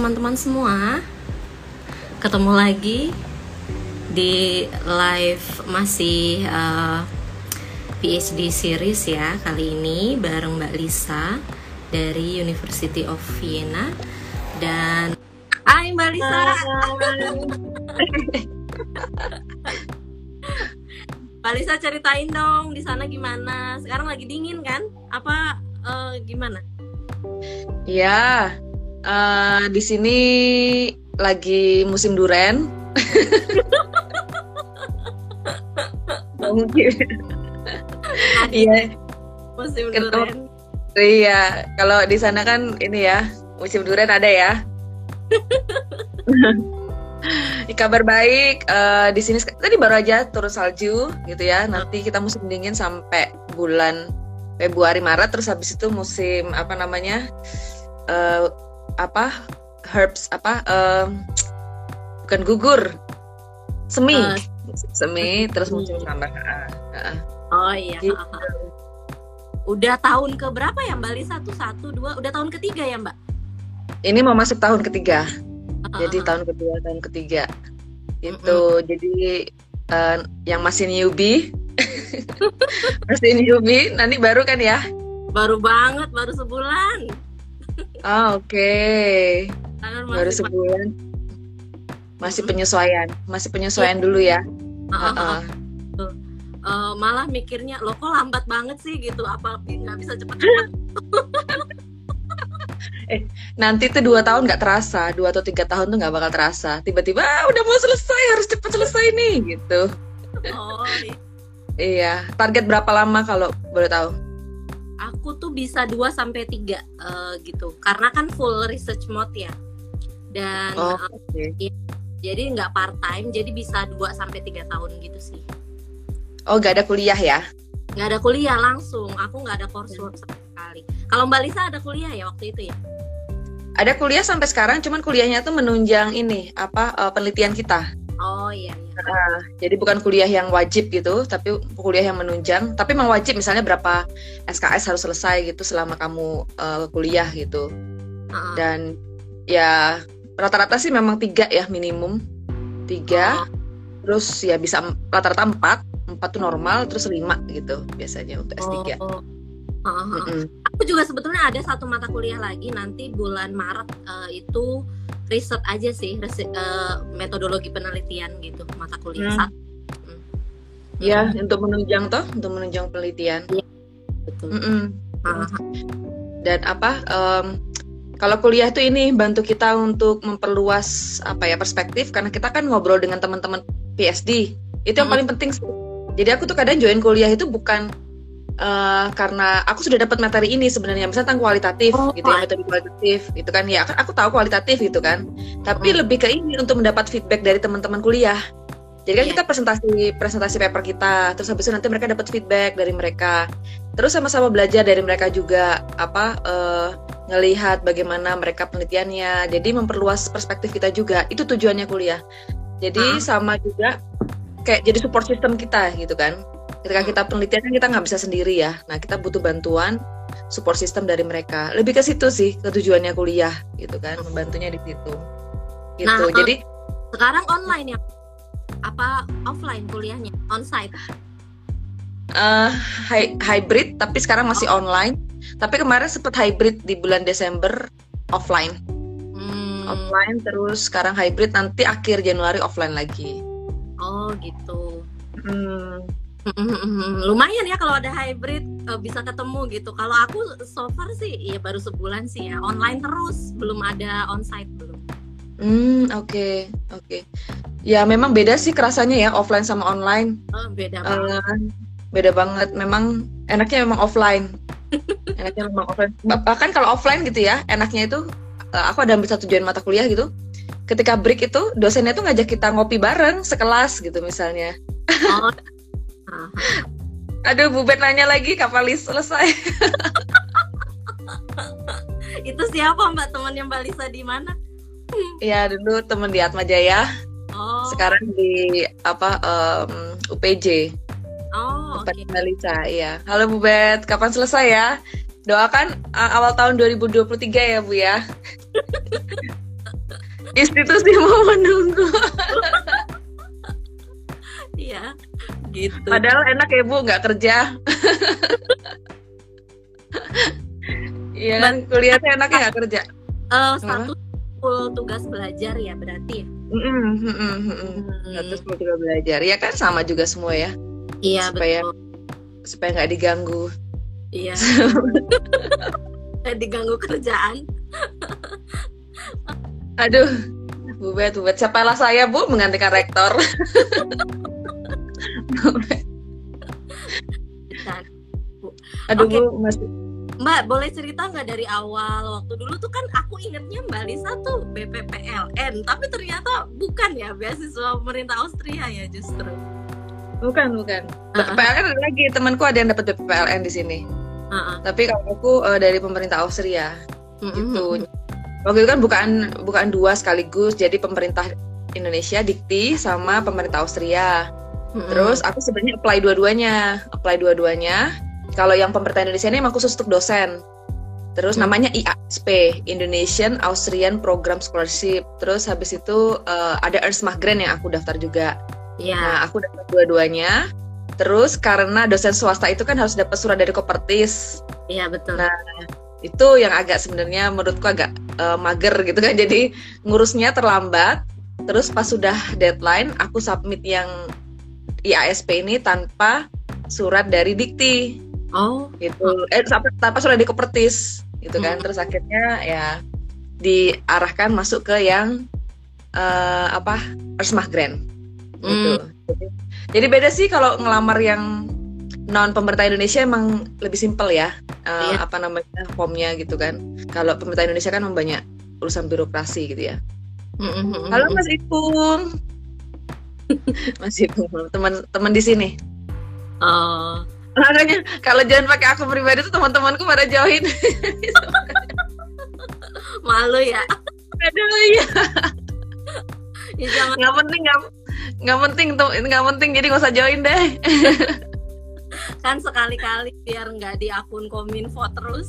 teman-teman semua. Ketemu lagi di live masih uh, PhD series ya kali ini bareng Mbak Lisa dari University of Vienna dan Hai Mbak Lisa. Mbak Lisa ceritain dong di sana gimana? Sekarang lagi dingin kan? Apa uh, gimana? Ya, uh, di sini lagi musim duren. Mungkin. Iya. Musim duren. Iya, kalau di sana kan ini ya musim duren ada ya. kabar baik uh, di sini tadi baru aja turun salju gitu ya. Nanti kita musim dingin sampai bulan Februari Maret terus habis itu musim apa namanya? Uh, apa herbs apa uh, bukan gugur semi. Uh, semi terus musim summer uh, uh. oh iya. Gitu. udah tahun ke berapa ya mbak Lisa? Satu satu dua udah tahun ketiga ya mbak? Ini mau masuk tahun ketiga. Uh, jadi tahun kedua tahun ketiga. Itu uh, uh. jadi uh, yang masih newbie masih newbie nanti baru kan ya? Baru banget baru sebulan oh, oke. Okay. baru sebulan. Masih penyesuaian. Masih penyesuaian iya. dulu ya. Uh, uh, uh. Uh, malah mikirnya lo kok lambat banget sih? Gitu. Apa nggak bisa cepet-cepet. Eh nanti tuh dua tahun nggak terasa. Dua atau tiga tahun tuh nggak bakal terasa. Tiba-tiba ah, udah mau selesai harus cepet selesai nih gitu. Oh iya. iya. Target berapa lama kalau boleh tahu aku tuh bisa 2 sampai 3 uh, gitu. Karena kan full research mode ya. Dan oh, okay. uh, ya, jadi nggak part time, jadi bisa 2 sampai 3 tahun gitu sih. Oh, nggak ada kuliah ya? Nggak ada kuliah langsung. Aku nggak ada coursework sama sekali. Kalau Mbak Lisa ada kuliah ya waktu itu ya? Ada kuliah sampai sekarang, cuman kuliahnya tuh menunjang ini apa uh, penelitian kita. Oh iya. iya. Nah, jadi bukan kuliah yang wajib gitu, tapi kuliah yang menunjang. Tapi memang wajib misalnya berapa SKS harus selesai gitu selama kamu uh, kuliah gitu. Uh-uh. Dan ya rata-rata sih memang tiga ya minimum tiga. Uh-uh. Terus ya bisa rata-rata empat, empat tuh normal, terus lima gitu biasanya untuk S3. Oh. Uh, mm -mm. Aku juga sebetulnya ada satu mata kuliah lagi nanti bulan Maret uh, itu riset aja sih resi, uh, metodologi penelitian gitu mata kuliah hmm. satu. Hmm. Ya hmm. untuk menunjang toh untuk menunjang penelitian. Ya, betul. Mm -mm. Uh -huh. Dan apa? Um, kalau kuliah itu ini bantu kita untuk memperluas apa ya perspektif karena kita kan ngobrol dengan teman-teman PhD itu yang paling penting sih. Jadi aku tuh kadang join kuliah itu bukan uh, karena aku sudah dapat materi ini sebenarnya misalnya tentang kualitatif oh, gitu ya metode kualitatif gitu kan. Ya kan aku tahu kualitatif gitu kan. Tapi hmm. lebih ke ini untuk mendapat feedback dari teman-teman kuliah. Jadi kan yeah. kita presentasi presentasi paper kita terus habis itu nanti mereka dapat feedback dari mereka. Terus sama-sama belajar dari mereka juga apa uh, ngelihat bagaimana mereka penelitiannya. Jadi memperluas perspektif kita juga itu tujuannya kuliah. Jadi uh. sama juga kayak jadi support system kita gitu kan ketika kita penelitian kan kita nggak bisa sendiri ya. Nah kita butuh bantuan support system dari mereka. Lebih ke situ sih ketujuannya kuliah gitu kan. Membantunya di situ. Gitu. Nah, jadi sekarang online ya? Apa offline kuliahnya? Onsite? Uh, hy hybrid tapi sekarang masih oh. online. Tapi kemarin sempat hybrid di bulan Desember offline. Hmm. offline terus sekarang hybrid nanti akhir Januari offline lagi. Oh gitu. Hmm lumayan ya kalau ada hybrid uh, bisa ketemu gitu. Kalau aku so far sih ya baru sebulan sih ya online terus, belum ada onsite belum. Hmm oke okay, oke. Okay. Ya memang beda sih kerasanya ya offline sama online. Oh, beda banget. Uh, beda banget. Memang enaknya memang offline. enaknya memang offline. Bahkan kalau offline gitu ya, enaknya itu uh, aku ada ambil satu tujuan mata kuliah gitu. Ketika break itu dosennya tuh ngajak kita ngopi bareng sekelas gitu misalnya. Oh Aduh, Bubet nanya lagi kapan list selesai. itu siapa Mbak temannya Mbak Lisa di mana? Iya dulu teman di Atma Jaya. Oh. Sekarang di apa um, UPJ. Oh, oke. Okay. Mbak Lisa, iya. Halo Bubet, kapan selesai ya? Doakan uh, awal tahun 2023 ya Bu ya. institusi mau menunggu iya gitu. Padahal enak ya bu nggak kerja. Iya kan? Kuliahnya enaknya nggak kerja. Uh, satu full tugas belajar ya berarti ya? Mm -mm, mm -mm, mm satu full tugas belajar. Ya kan? Sama juga semua ya. Iya supaya betul. supaya nggak diganggu. Iya. Diganggu kerjaan. Aduh Bu Bet, Bu Bet, siapalah saya Bu menggantikan rektor. Aduh okay. Bu, masih Mbak, boleh cerita nggak dari awal waktu dulu tuh kan aku ingetnya Mbak Lisa tuh BPPLN, tapi ternyata bukan ya beasiswa pemerintah Austria ya justru. Bukan, bukan. BPPLN ada lagi temanku ada yang dapat BPPLN di sini. Uh -uh. Tapi kalau aku uh, dari pemerintah Austria, uh -uh. gitu. Waktu itu kan bukan bukan dua sekaligus, jadi pemerintah Indonesia dikti sama pemerintah Austria. -uh. Terus aku sebenarnya apply dua-duanya, apply dua-duanya kalau yang pemerintah Indonesia ini emang khusus untuk dosen. Terus hmm. namanya IASP, Indonesian Austrian Program Scholarship. Terus habis itu uh, ada Ersmah Grant yang aku daftar juga. Yeah. Nah, aku daftar dua-duanya. Terus karena dosen swasta itu kan harus dapat surat dari Kopertis. Iya, betul. Nah, itu yang agak sebenarnya menurutku agak uh, mager gitu kan. Jadi ngurusnya terlambat. Terus pas sudah deadline, aku submit yang IASP ini tanpa surat dari Dikti. Oh. Itu eh sampai tanpa sudah dikepertis gitu kan. Hmm. Terus akhirnya ya diarahkan masuk ke yang uh, apa? Ersmah Grand. Gitu. Hmm. Jadi, jadi beda sih kalau ngelamar yang non pemerintah Indonesia emang lebih simpel ya. Uh, iya. apa namanya formnya gitu kan. Kalau pemerintah Indonesia kan banyak urusan birokrasi gitu ya. Mm -hmm. Halo Mas Ipung. Mas Ipung, teman-teman di sini. Oh. Makanya kalau jangan pakai akun pribadi tuh teman-temanku pada join malu ya. Aduh iya. Ya, jangan... nggak penting nggak nggak penting tuh nggak penting jadi nggak usah join deh. Kan sekali-kali biar nggak di akun kominfo terus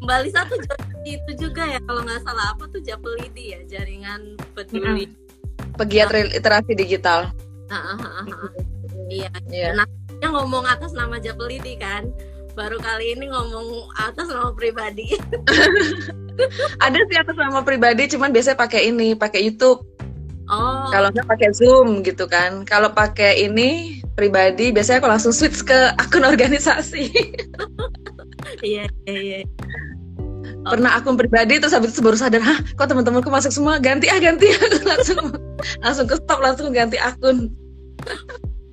Mbak Lisa tuh itu juga ya kalau nggak salah apa tuh Japelidi ya jaringan peduli pegiat literasi digital Iya. Yeah. Nah, ngomong atas nama Japelidi kan. Baru kali ini ngomong atas nama pribadi. Ada sih atas nama pribadi, cuman biasanya pakai ini, pakai YouTube. Oh. Kalau nggak pakai Zoom gitu kan. Kalau pakai ini pribadi, biasanya aku langsung switch ke akun organisasi. Iya, iya, iya. Pernah akun pribadi terus habis itu baru sadar, hah kok teman-temanku masuk semua ganti ah ganti langsung langsung ke stop langsung ganti akun.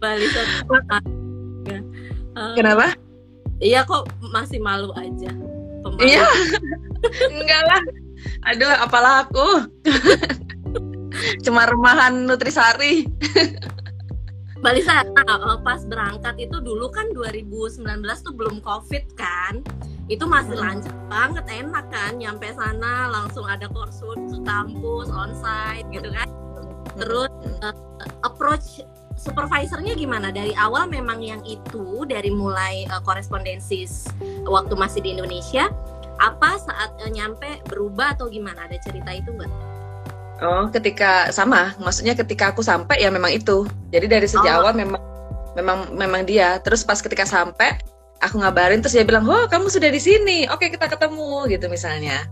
Balisa ya. Uh, Kenapa? Iya kok masih malu aja. Pemalu. Iya. Enggak lah. Aduh, apalah aku. Cuma remahan Nutrisari. Balisa, nah, pas berangkat itu dulu kan 2019 tuh belum COVID kan? Itu masih lancar banget, enak kan? Nyampe sana langsung ada kursus kampus, onsite gitu kan? Terus uh, approach supervisornya gimana dari awal memang yang itu dari mulai uh, korespondensis waktu masih di Indonesia apa saat uh, nyampe berubah atau gimana ada cerita itu enggak? Oh, ketika sama, maksudnya ketika aku sampai ya memang itu. Jadi dari sejak oh. awal memang memang memang dia. Terus pas ketika sampai aku ngabarin terus dia bilang, "Oh, kamu sudah di sini. Oke, kita ketemu." gitu misalnya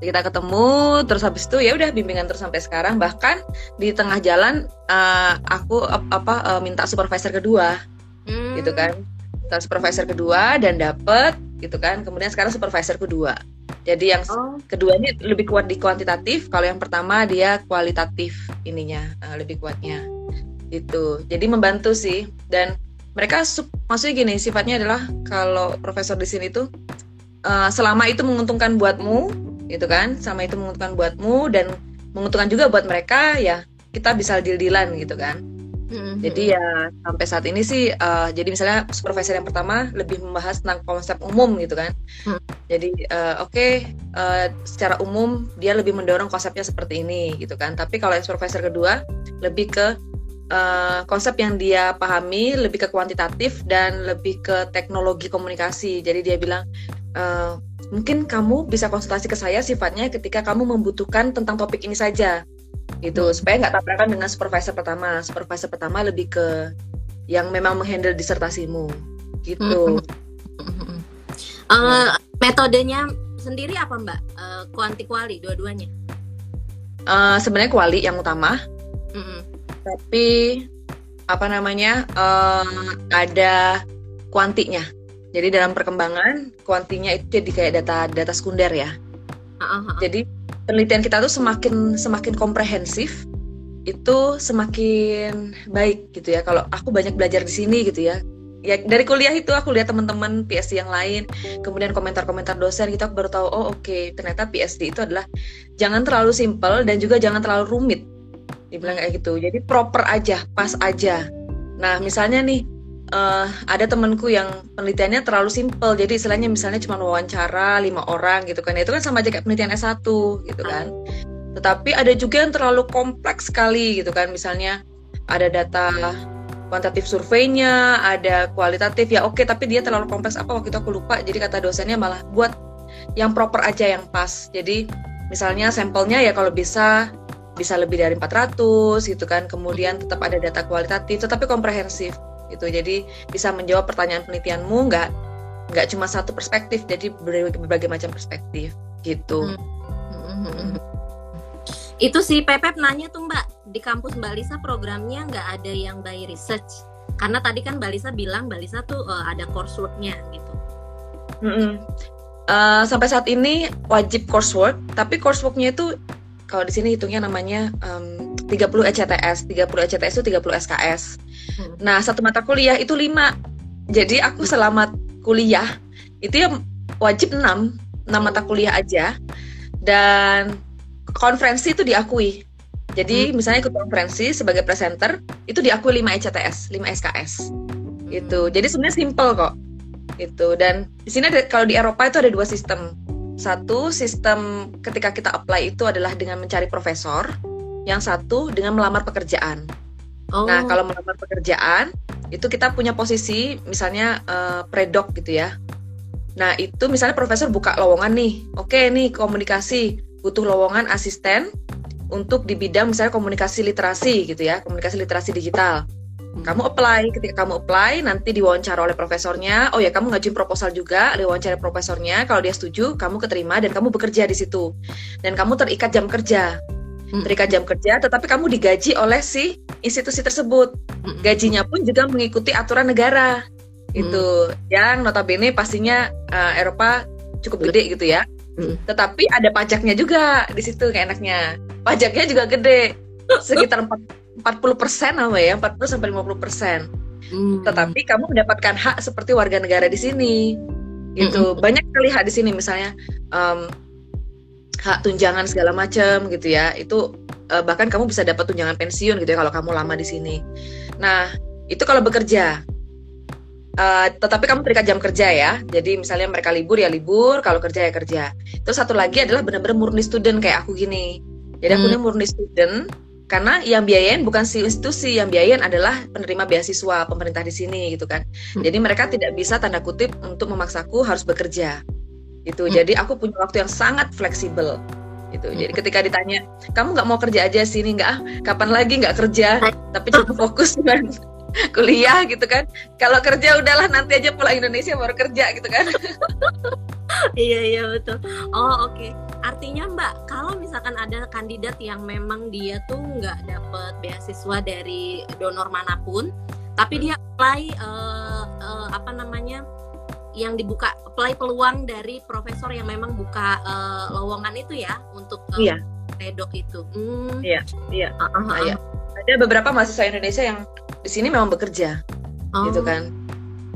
kita ketemu terus habis itu ya udah bimbingan terus sampai sekarang bahkan di tengah jalan uh, aku apa uh, minta supervisor kedua hmm. gitu kan minta supervisor kedua dan dapet gitu kan kemudian sekarang supervisor kedua jadi yang oh. kedua ini lebih kuat di kuantitatif kalau yang pertama dia kualitatif ininya uh, lebih kuatnya itu jadi membantu sih dan mereka maksudnya gini sifatnya adalah kalau profesor di sini tuh uh, selama itu menguntungkan buatmu gitu kan sama itu menguntungkan buatmu dan menguntungkan juga buat mereka ya kita bisa deal-dealan gitu kan mm-hmm. jadi ya sampai saat ini sih uh, jadi misalnya supervisor yang pertama lebih membahas tentang konsep umum gitu kan mm. jadi uh, oke okay, uh, secara umum dia lebih mendorong konsepnya seperti ini gitu kan tapi kalau supervisor kedua lebih ke uh, konsep yang dia pahami lebih ke kuantitatif dan lebih ke teknologi komunikasi. Jadi dia bilang uh, mungkin kamu bisa konsultasi ke saya sifatnya ketika kamu membutuhkan tentang topik ini saja. Gitu. Supaya nggak tabrakan dengan supervisor pertama. Supervisor pertama lebih ke yang memang menghandle disertasimu. Gitu. Uh, metodenya sendiri apa mbak? Uh, kuanti kuali dua-duanya? Uh, sebenarnya kuali yang utama. Mm -hmm. Tapi apa namanya uh, ada kuantinya jadi dalam perkembangan kuantinya itu jadi kayak data data sekunder ya. Uh-huh. Jadi penelitian kita tuh semakin semakin komprehensif itu semakin baik gitu ya. Kalau aku banyak belajar di sini gitu ya. Ya dari kuliah itu aku lihat teman-teman PSD yang lain, kemudian komentar-komentar dosen kita baru tahu oh oke okay, ternyata PSD itu adalah jangan terlalu simple dan juga jangan terlalu rumit. Dibilang kayak gitu. Jadi proper aja, pas aja. Nah, misalnya nih uh, ada temanku yang penelitiannya terlalu simpel jadi istilahnya misalnya cuma wawancara lima orang gitu kan. Itu kan sama aja kayak penelitian S1 gitu kan. Tetapi ada juga yang terlalu kompleks sekali gitu kan. Misalnya ada data kuantitatif surveinya ada kualitatif. Ya oke tapi dia terlalu kompleks. Apa waktu itu aku lupa. Jadi kata dosennya malah buat yang proper aja yang pas. Jadi misalnya sampelnya ya kalau bisa bisa lebih dari 400 gitu kan. Kemudian tetap ada data kualitatif tetapi komprehensif gitu. Jadi bisa menjawab pertanyaan penelitianmu nggak nggak cuma satu perspektif jadi berbagai, berbagai macam perspektif gitu. Hmm. itu si Pepep nanya tuh mbak di kampus mbak Lisa programnya nggak ada yang by research? Karena tadi kan mbak Lisa bilang mbak Lisa tuh uh, ada courseworknya gitu. Hmm. uh, sampai saat ini wajib coursework tapi courseworknya itu kalau di sini hitungnya namanya um, 30 ECTS 30 ECTS itu 30 SKS Hmm. Nah, satu mata kuliah itu lima. Jadi aku selama kuliah itu ya wajib enam, enam mata kuliah aja. Dan konferensi itu diakui. Jadi hmm. misalnya ikut konferensi sebagai presenter itu diakui 5 ECTS, 5 SKS. Gitu. Jadi sebenarnya simple kok. Itu dan di sini ada, kalau di Eropa itu ada dua sistem. Satu sistem ketika kita apply itu adalah dengan mencari profesor, yang satu dengan melamar pekerjaan. Nah, oh. Nah, kalau melamar pekerjaan itu kita punya posisi misalnya uh, predok gitu ya. Nah, itu misalnya profesor buka lowongan nih. Oke, nih komunikasi butuh lowongan asisten untuk di bidang misalnya komunikasi literasi gitu ya, komunikasi literasi digital. Hmm. Kamu apply, ketika kamu apply nanti diwawancara oleh profesornya. Oh ya, kamu ngajuin proposal juga, diwawancara profesornya. Kalau dia setuju, kamu keterima dan kamu bekerja di situ. Dan kamu terikat jam kerja terikat jam kerja, tetapi kamu digaji oleh si institusi tersebut. Gajinya pun juga mengikuti aturan negara. Itu yang notabene pastinya uh, Eropa cukup gede gitu ya. Tetapi ada pajaknya juga di situ kayak enaknya. Pajaknya juga gede. Sekitar 40 persen apa ya, 40 sampai 50 persen. Tetapi kamu mendapatkan hak seperti warga negara di sini. Gitu. Banyak sekali hak di sini. Misalnya um, hak tunjangan segala macam gitu ya. Itu uh, bahkan kamu bisa dapat tunjangan pensiun gitu ya kalau kamu lama di sini. Nah itu kalau bekerja. Uh, tetapi kamu terikat jam kerja ya. Jadi misalnya mereka libur ya libur. Kalau kerja ya kerja. Terus satu lagi adalah benar-benar murni student kayak aku gini. Jadi aku hmm. ini murni student karena yang biayain bukan si institusi yang biayain adalah penerima beasiswa pemerintah di sini gitu kan. Hmm. jadi mereka tidak bisa tanda kutip untuk memaksaku harus bekerja itu hmm. jadi aku punya waktu yang sangat fleksibel itu hmm. jadi ketika ditanya kamu nggak mau kerja aja sini nggak? Ah kapan lagi nggak kerja? Tapi cuma fokus dengan kuliah gitu kan kalau kerja udahlah nanti aja pulang Indonesia baru kerja gitu kan iya iya betul oh oke okay. artinya mbak kalau misalkan ada kandidat yang memang dia tuh nggak dapet beasiswa dari donor mana pun tapi hmm. dia apply uh, uh, apa namanya yang dibuka apply peluang dari profesor yang memang buka uh, lowongan itu ya untuk uh, iya. pedok itu. Hmm. Iya, iya. Uh, uh, uh. Ada beberapa mahasiswa Indonesia yang di sini memang bekerja, oh. gitu kan.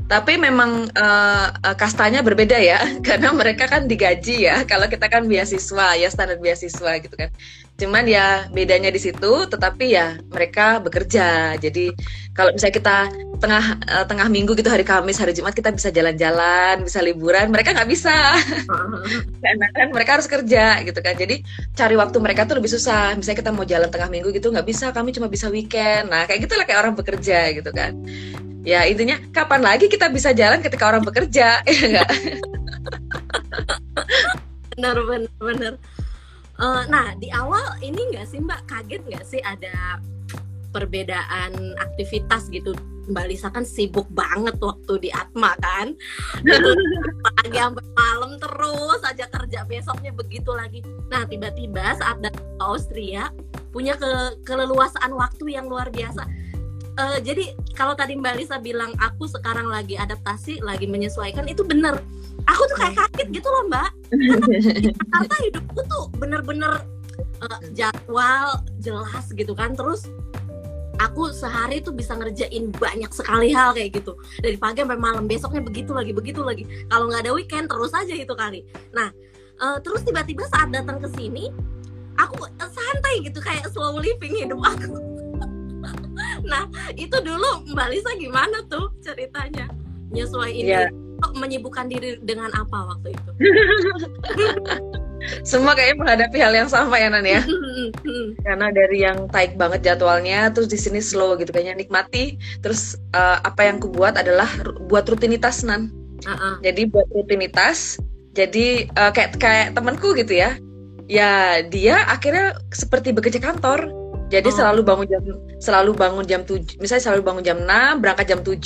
Tapi memang uh, kastanya berbeda ya, karena mereka kan digaji ya. Kalau kita kan beasiswa ya standar beasiswa gitu kan. Cuman ya bedanya di situ, tetapi ya mereka bekerja. Jadi kalau misalnya kita tengah uh, tengah minggu gitu hari Kamis, hari Jumat kita bisa jalan-jalan, bisa liburan. Mereka nggak bisa, karena kan mereka harus kerja gitu kan. Jadi cari waktu mereka tuh lebih susah. Misalnya kita mau jalan tengah minggu gitu nggak bisa, kami cuma bisa weekend. Nah kayak gitulah kayak orang bekerja gitu kan. Ya intinya kapan lagi kita bisa jalan ketika orang bekerja, ya enggak? bener bener bener uh, nah di awal ini nggak sih mbak? Kaget nggak sih ada perbedaan aktivitas gitu? Mbak Lisa kan sibuk banget waktu di Atma kan? Pagi sampai malam terus aja kerja besoknya begitu lagi. Nah tiba-tiba saat datang ke Austria punya ke keleluasaan waktu yang luar biasa. Uh, jadi kalau tadi Mbak Lisa bilang aku sekarang lagi adaptasi lagi menyesuaikan itu bener aku tuh kayak kaget gitu loh Mbak. Karena Jakarta hidupku tuh bener-bener uh, jadwal jelas gitu kan. Terus aku sehari tuh bisa ngerjain banyak sekali hal kayak gitu. Dari pagi sampai malam besoknya begitu lagi begitu lagi. Kalau nggak ada weekend terus aja itu kali. Nah uh, terus tiba-tiba saat datang ke sini aku santai gitu kayak slow living hidup aku. Nah itu dulu mbak Lisa gimana tuh ceritanya? Nyesuaiin yeah. Menyibukkan diri dengan apa waktu itu? Semua kayaknya menghadapi hal yang sama ya Nan ya. Karena dari yang tight banget jadwalnya terus di sini slow gitu kayaknya nikmati. Terus uh, apa yang ku buat adalah buat rutinitas Nan. Uh-uh. jadi buat rutinitas jadi uh, kayak kayak temanku gitu ya. Ya dia akhirnya seperti bekerja kantor. Jadi oh. selalu bangun jam selalu bangun jam 7 misalnya selalu bangun jam 6 berangkat jam 7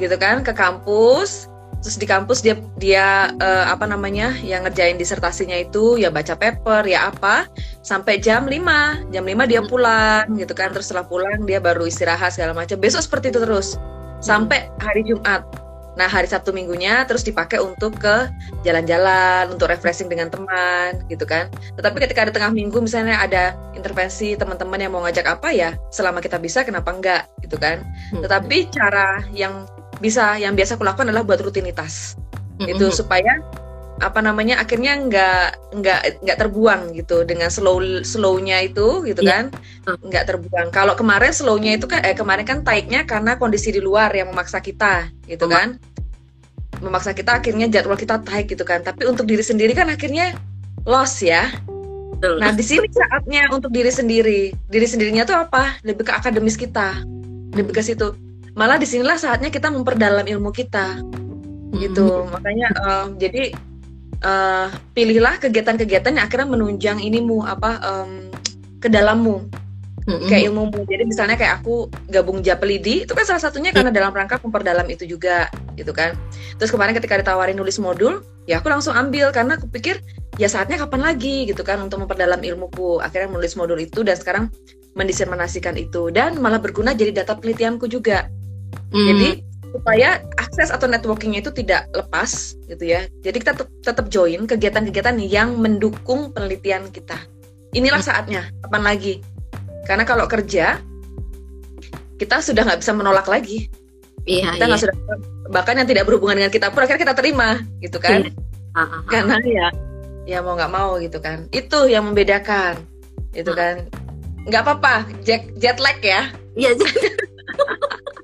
gitu kan ke kampus terus di kampus dia dia uh, apa namanya yang ngerjain disertasinya itu ya baca paper ya apa sampai jam 5 jam 5 dia pulang gitu kan. Terus setelah pulang dia baru istirahat segala macam. Besok seperti itu terus sampai hari Jumat. Nah hari Sabtu minggunya terus dipakai untuk ke jalan-jalan untuk refreshing dengan teman gitu kan. Tetapi ketika ada tengah minggu misalnya ada intervensi teman-teman yang mau ngajak apa ya selama kita bisa kenapa enggak gitu kan. Hmm. tetapi cara yang bisa yang biasa aku lakukan adalah buat rutinitas. Mm-hmm. itu supaya apa namanya akhirnya nggak nggak nggak terbuang gitu dengan slow slownya itu gitu yeah. kan? Nggak terbuang. Kalau kemarin slownya itu kan eh kemarin kan tightnya karena kondisi di luar yang memaksa kita gitu kan? Memaksa kita akhirnya jadwal kita tight gitu kan. Tapi untuk diri sendiri kan akhirnya loss ya. Nah di sini saatnya untuk diri sendiri. Diri sendirinya tuh apa? Lebih ke akademis kita. Lebih ke situ malah di sinilah saatnya kita memperdalam ilmu kita. Gitu. Hmm. makanya uh, jadi uh, pilihlah kegiatan-kegiatan yang akhirnya menunjang inimu apa um, ke dalammu. Hmm. kayak ilmumu. Jadi misalnya kayak aku gabung Japelidi itu kan salah satunya karena dalam rangka memperdalam itu juga gitu kan. Terus kemarin ketika ditawarin nulis modul ya aku langsung ambil karena aku pikir ya saatnya kapan lagi gitu kan untuk memperdalam ilmuku. Akhirnya menulis modul itu dan sekarang mendiseminasikan itu. Dan malah berguna jadi data penelitianku juga Hmm. Jadi supaya akses atau networkingnya itu tidak lepas gitu ya. Jadi kita tetap join kegiatan-kegiatan yang mendukung penelitian kita. Inilah hmm. saatnya, kapan lagi? Karena kalau kerja kita sudah nggak bisa menolak lagi. Iya, kita nggak iya. sudah bahkan yang tidak berhubungan dengan kita pun akhirnya kita terima gitu kan? Iya. Ah, ah, ah. Karena ya ya mau nggak mau gitu kan. Itu yang membedakan, itu kan. Nggak apa-apa, jet jet lag ya. Iya.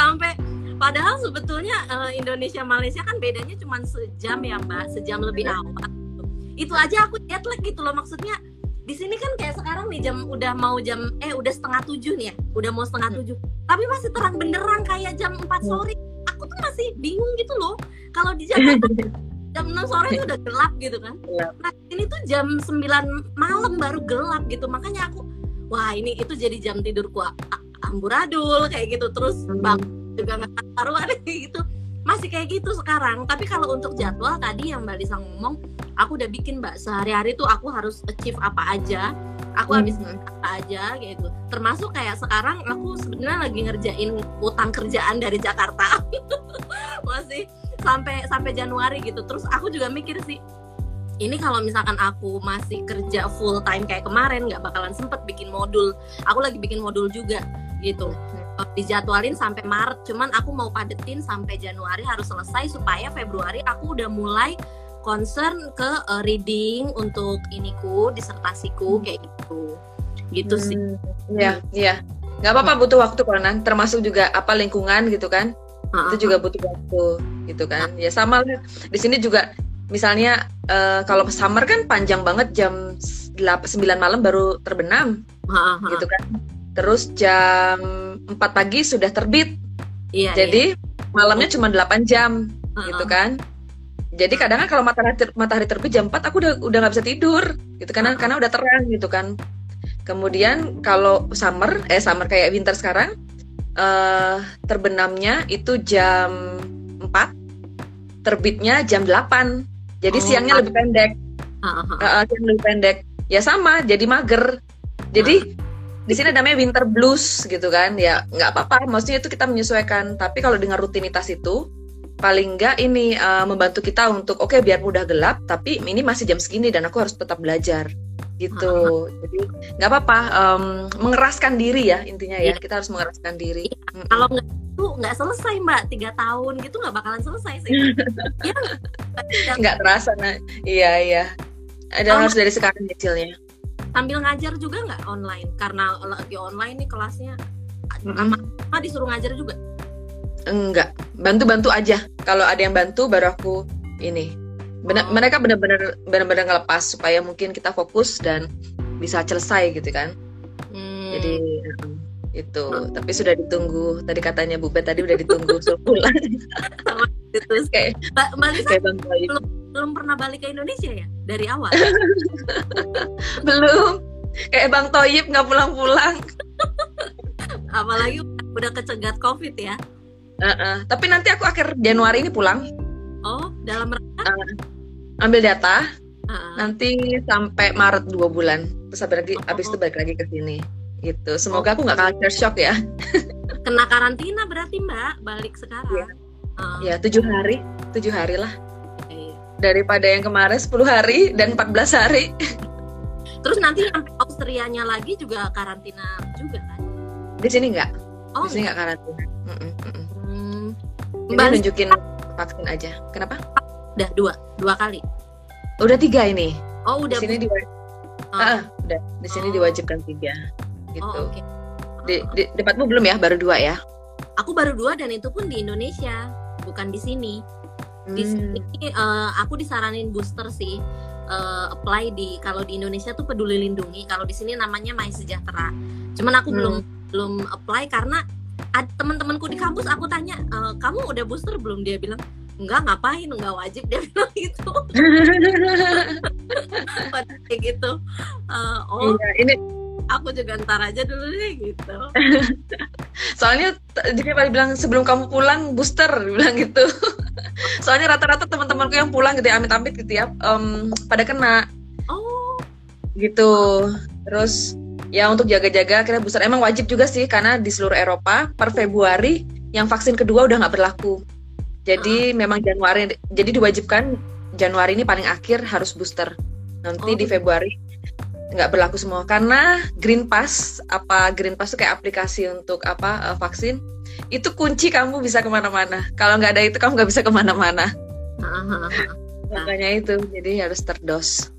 sampai. Padahal sebetulnya uh, Indonesia Malaysia kan bedanya cuma sejam ya mbak. Sejam lebih iya. awal. Itu aja aku lihat lagi gitu loh. Maksudnya di sini kan kayak sekarang nih jam udah mau jam eh udah setengah tujuh nih ya. Udah mau setengah hmm. tujuh. Tapi masih terang benderang kayak jam empat hmm. sore. Aku tuh masih bingung gitu loh. Kalau di Jakarta jam enam sore itu udah gelap gitu kan. Nah ini tuh jam sembilan malam baru gelap gitu. Makanya aku wah ini itu jadi jam tidurku amburadul kayak gitu. Terus bang juga nggak karuan gitu. Masih kayak gitu sekarang. Tapi kalau untuk jadwal tadi yang mbak Lisa ngomong aku udah bikin mbak. Sehari-hari tuh aku harus achieve apa aja. Aku habis hmm. apa aja gitu. Termasuk kayak sekarang aku sebenarnya lagi ngerjain utang kerjaan dari Jakarta. Masih sampai sampai Januari gitu. Terus aku juga mikir sih ini kalau misalkan aku masih kerja full time kayak kemarin nggak bakalan sempet bikin modul. Aku lagi bikin modul juga gitu. Uh, dijadwalin sampai Maret cuman aku mau padetin sampai Januari harus selesai supaya Februari aku udah mulai concern ke uh, reading untuk iniku disertasiku hmm. kayak gitu. Gitu hmm. sih iya iya. Nggak apa-apa butuh waktu kan termasuk juga apa lingkungan gitu kan? Uh-huh. itu juga butuh waktu gitu kan? Ya sama lah. Di sini juga misalnya uh, kalau summer kan panjang banget jam 8, 9 malam baru terbenam uh-huh. gitu kan terus jam 4 pagi sudah terbit. Iya, Jadi iya. malamnya cuma 8 jam uh -uh. gitu kan. jadi kadang kan kalau matahari ter, matahari terbit jam 4 aku udah udah nggak bisa tidur gitu karena karena udah terang gitu kan kemudian kalau summer eh summer kayak winter sekarang uh, terbenamnya itu jam 4 terbitnya jam 8 jadi oh, siangnya lebih pendek uh, uh, uh, siang lebih pendek ya sama jadi mager jadi uh. Di sini namanya winter blues gitu kan. Ya nggak apa-apa. Maksudnya itu kita menyesuaikan. Tapi kalau dengan rutinitas itu paling enggak ini uh, membantu kita untuk oke okay, biar mudah gelap tapi ini masih jam segini dan aku harus tetap belajar. Gitu. Jadi nggak apa-apa. Um, mengeraskan diri ya intinya ya. Iya. kita harus mengeraskan diri. Iya. kalau nggak itu nggak selesai mbak. Tiga tahun gitu nggak bakalan selesai sih. Ya, nggak terasa nah iya iya. Ada harus dari sekarang kecilnya sambil ngajar juga nggak online? Karena lagi online nih kelasnya. Mm -hmm. disuruh ngajar juga? Enggak. Bantu-bantu aja. Kalau ada yang bantu baru aku ini. Bener, oh. mereka benar-benar benar-benar ngelepas supaya mungkin kita fokus dan bisa selesai gitu kan. Hmm. jadi itu. Hmm. tapi sudah ditunggu. Tadi katanya Bu Bet tadi udah ditunggu sebulan terus kayak Mbak Lisa kayak belum, belum pernah balik ke Indonesia ya dari awal belum kayak Bang Toyib nggak pulang-pulang apalagi udah kecegat COVID ya Uh -uh. Tapi nanti aku akhir Januari ini pulang. Oh, dalam rangka? Uh, ambil data. Uh. Nanti sampai Maret dua bulan. Terus habis lagi, oh. itu balik lagi ke sini. Gitu. Semoga oh. aku nggak culture shock ya. Kena karantina berarti Mbak balik sekarang. Ya, uh. ya tujuh hari, tujuh hari lah. Iya. Daripada yang kemarin 10 hari dan 14 hari. Terus nanti sampai Austrianya lagi juga karantina juga kan? Di sini nggak. Oh, di sini nggak karantina. Mm -mm, mm -mm. Mbak nunjukin vaksin aja. Kenapa? Udah dua, dua kali. Udah tiga ini. Oh udah. Di sini diwa oh. ah, udah. Di sini oh. diwajibkan tiga. Gitu. Oh, okay. di, di tempatmu belum ya? Baru dua ya? Aku baru dua dan itu pun di Indonesia, bukan di sini. Di sini uh, aku disaranin booster sih. Uh, apply di kalau di Indonesia tuh peduli lindungi. Kalau di sini namanya My Sejahtera. Cuman aku hmm. belum belum apply karena teman-temanku di kampus aku tanya e, kamu udah booster belum? Dia bilang enggak ngapain? Enggak wajib. Dia bilang gitu. Kayak gitu. Uh, oh. Iya, ini aku juga ntar aja dulu deh gitu. Soalnya dia paling bilang sebelum kamu pulang booster bilang gitu. Soalnya rata-rata teman-temanku yang pulang gitu ya amit-amit gitu ya um, pada kena. Oh. Gitu. Terus ya untuk jaga-jaga akhirnya booster. Emang wajib juga sih karena di seluruh Eropa per Februari yang vaksin kedua udah nggak berlaku. Jadi uh. memang Januari jadi diwajibkan Januari ini paling akhir harus booster. Nanti oh. di Februari nggak berlaku semua. Karena Green Pass apa Green Pass itu kayak aplikasi untuk apa uh, vaksin itu kunci kamu bisa ke mana-mana. Kalau nggak ada itu kamu nggak bisa ke mana-mana. Makanya itu jadi harus terdos.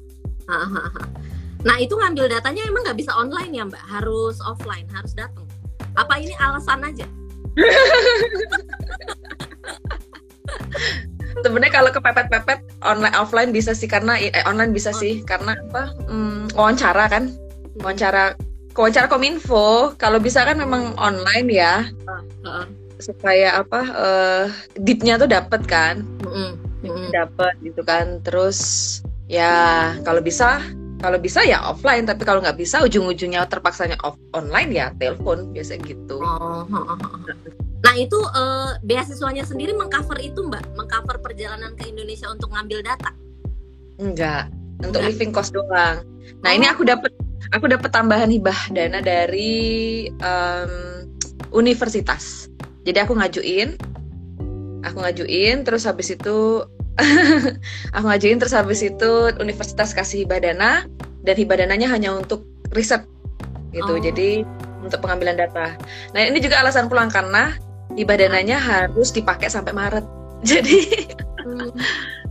Nah itu ngambil datanya emang nggak bisa online ya Mbak, harus offline, harus datang. Apa ini alasan aja? Sebenarnya kalau kepepet-pepet online offline bisa sih karena eh, online bisa sih karena apa? Hmm, wawancara kan, hmm. wawancara wawancara kominfo. Kalau bisa kan memang online ya, uh, uh. supaya apa? Uh, deepnya tuh dapat kan, uh, uh. dapat gitu kan. Terus ya kalau bisa kalau bisa ya offline tapi kalau nggak bisa ujung-ujungnya terpaksanya off online ya telepon biasa gitu. Oh, nah itu uh, beasiswanya sendiri mengcover itu mbak? Mengcover perjalanan ke Indonesia untuk ngambil data? Enggak untuk enggak. living cost doang. Nah oh. ini aku dapat aku dapat tambahan hibah dana dari um, universitas. Jadi aku ngajuin aku ngajuin terus habis itu aku ngajuin terus habis itu universitas kasih hibah dana dan hibah dananya hanya untuk riset gitu. Oh. Jadi untuk pengambilan data. Nah, ini juga alasan pulang karena hibah dananya harus dipakai sampai Maret. Jadi hmm.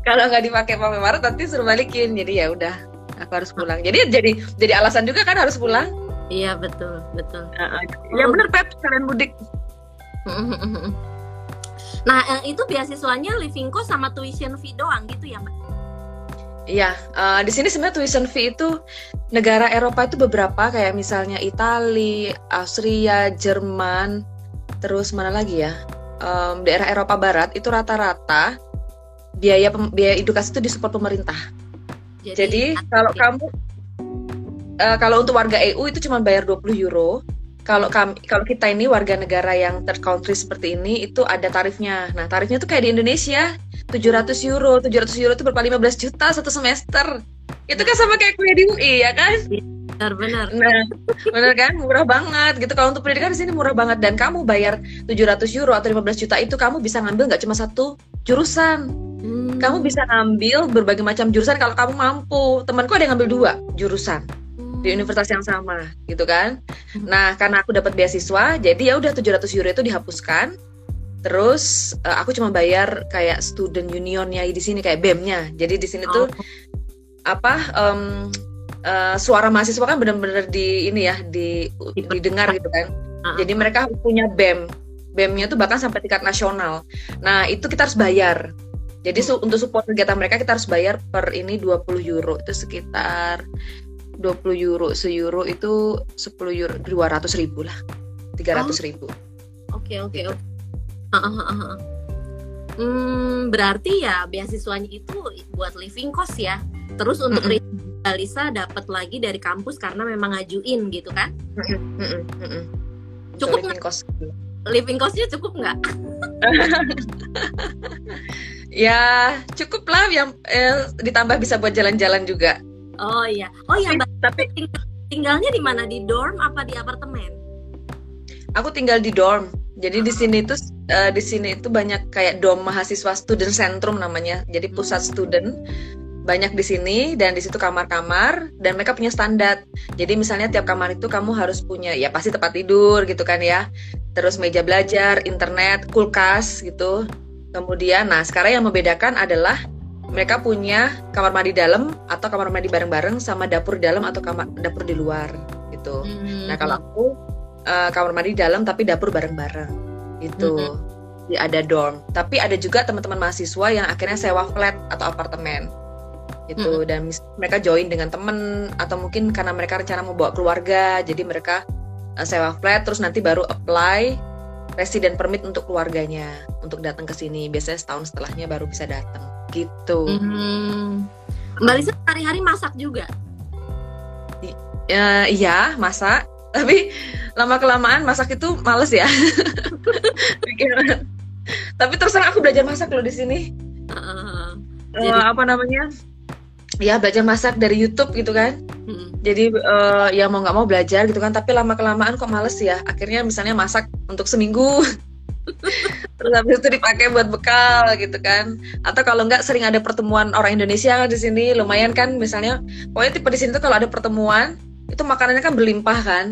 kalau nggak dipakai sampai Maret nanti suruh balikin. Jadi ya udah, aku harus pulang. Jadi jadi jadi alasan juga kan harus pulang. Iya, betul, betul. Uh, ya benar Pep, kalian mudik. Nah, eh, itu beasiswanya living cost sama tuition fee doang gitu ya, Mbak? Iya, uh, di sini sebenarnya tuition fee itu negara Eropa itu beberapa kayak misalnya Italia, Austria, Jerman, terus mana lagi ya? Um, daerah Eropa Barat itu rata-rata biaya biaya edukasi itu disupport pemerintah. Jadi, Jadi kalau kamu uh, kalau untuk warga EU itu cuma bayar 20 euro. Kalau kami kalau kita ini warga negara yang third country seperti ini itu ada tarifnya. Nah, tarifnya tuh kayak di Indonesia, 700 euro. 700 euro itu berapa 15 juta satu semester. Itu kan sama kayak kuliah di UI ya kan? Benar, benar. Nah, benar kan? Murah banget gitu. Kalau untuk pendidikan di sini murah banget dan kamu bayar 700 euro atau 15 juta itu kamu bisa ngambil nggak cuma satu jurusan. Hmm. Kamu bisa ngambil berbagai macam jurusan kalau kamu mampu. Temanku ada yang ngambil dua jurusan di universitas yang sama gitu kan. Hmm. Nah, karena aku dapat beasiswa, jadi ya udah 700 euro itu dihapuskan. Terus uh, aku cuma bayar kayak student unionnya di sini kayak BEM-nya. Jadi di sini tuh oh. apa um, uh, suara mahasiswa kan benar-benar di ini ya, di didengar gitu kan. Uh-huh. Jadi mereka punya BEM. BEM-nya tuh bahkan sampai tingkat nasional. Nah, itu kita harus bayar. Jadi su untuk support kegiatan mereka kita harus bayar per ini 20 euro itu sekitar 20 euro se euro itu 10 euro 200 ribu lah 300 oh. ribu oke oke oke hmm, berarti ya beasiswanya itu buat living cost ya terus untuk mm -hmm. Lisa dapat lagi dari kampus karena memang ngajuin gitu kan mm -hmm. cukup living cost living costnya cukup nggak ya cukup lah yang eh, ditambah bisa buat jalan-jalan juga Oh iya. Oh iya, Mbak. Tapi tinggalnya di mana? Di dorm apa di apartemen? Aku tinggal di dorm. Jadi di sini itu uh, di sini itu banyak kayak dom mahasiswa student centrum namanya. Jadi pusat student banyak di sini dan di situ kamar-kamar dan mereka punya standar. Jadi misalnya tiap kamar itu kamu harus punya ya pasti tempat tidur gitu kan ya. Terus meja belajar, internet, kulkas gitu. Kemudian nah sekarang yang membedakan adalah mereka punya kamar mandi dalam atau kamar mandi bareng-bareng sama dapur dalam atau kamar dapur di luar gitu. Hmm. Nah kalau aku uh, kamar mandi dalam tapi dapur bareng-bareng itu. Hmm. Jadi ada dorm. Tapi ada juga teman-teman mahasiswa yang akhirnya sewa flat atau apartemen itu hmm. dan mereka join dengan temen atau mungkin karena mereka rencana mau bawa keluarga jadi mereka uh, sewa flat terus nanti baru apply resident permit untuk keluarganya untuk datang ke sini biasanya setahun setelahnya baru bisa datang gitu. Hmm. Mbak Lisa hari-hari masak juga? Ya, iya masak. Tapi lama kelamaan masak itu males ya. Tapi terus aku belajar masak loh di sini. Uh, uh, apa namanya? Ya belajar masak dari YouTube gitu kan. Hmm. Jadi uh, ya mau nggak mau belajar gitu kan. Tapi lama kelamaan kok males ya. Akhirnya misalnya masak untuk seminggu. terus habis itu dipakai buat bekal gitu kan atau kalau enggak sering ada pertemuan orang Indonesia di sini lumayan kan misalnya pokoknya tipe di sini tuh kalau ada pertemuan itu makanannya kan berlimpah kan.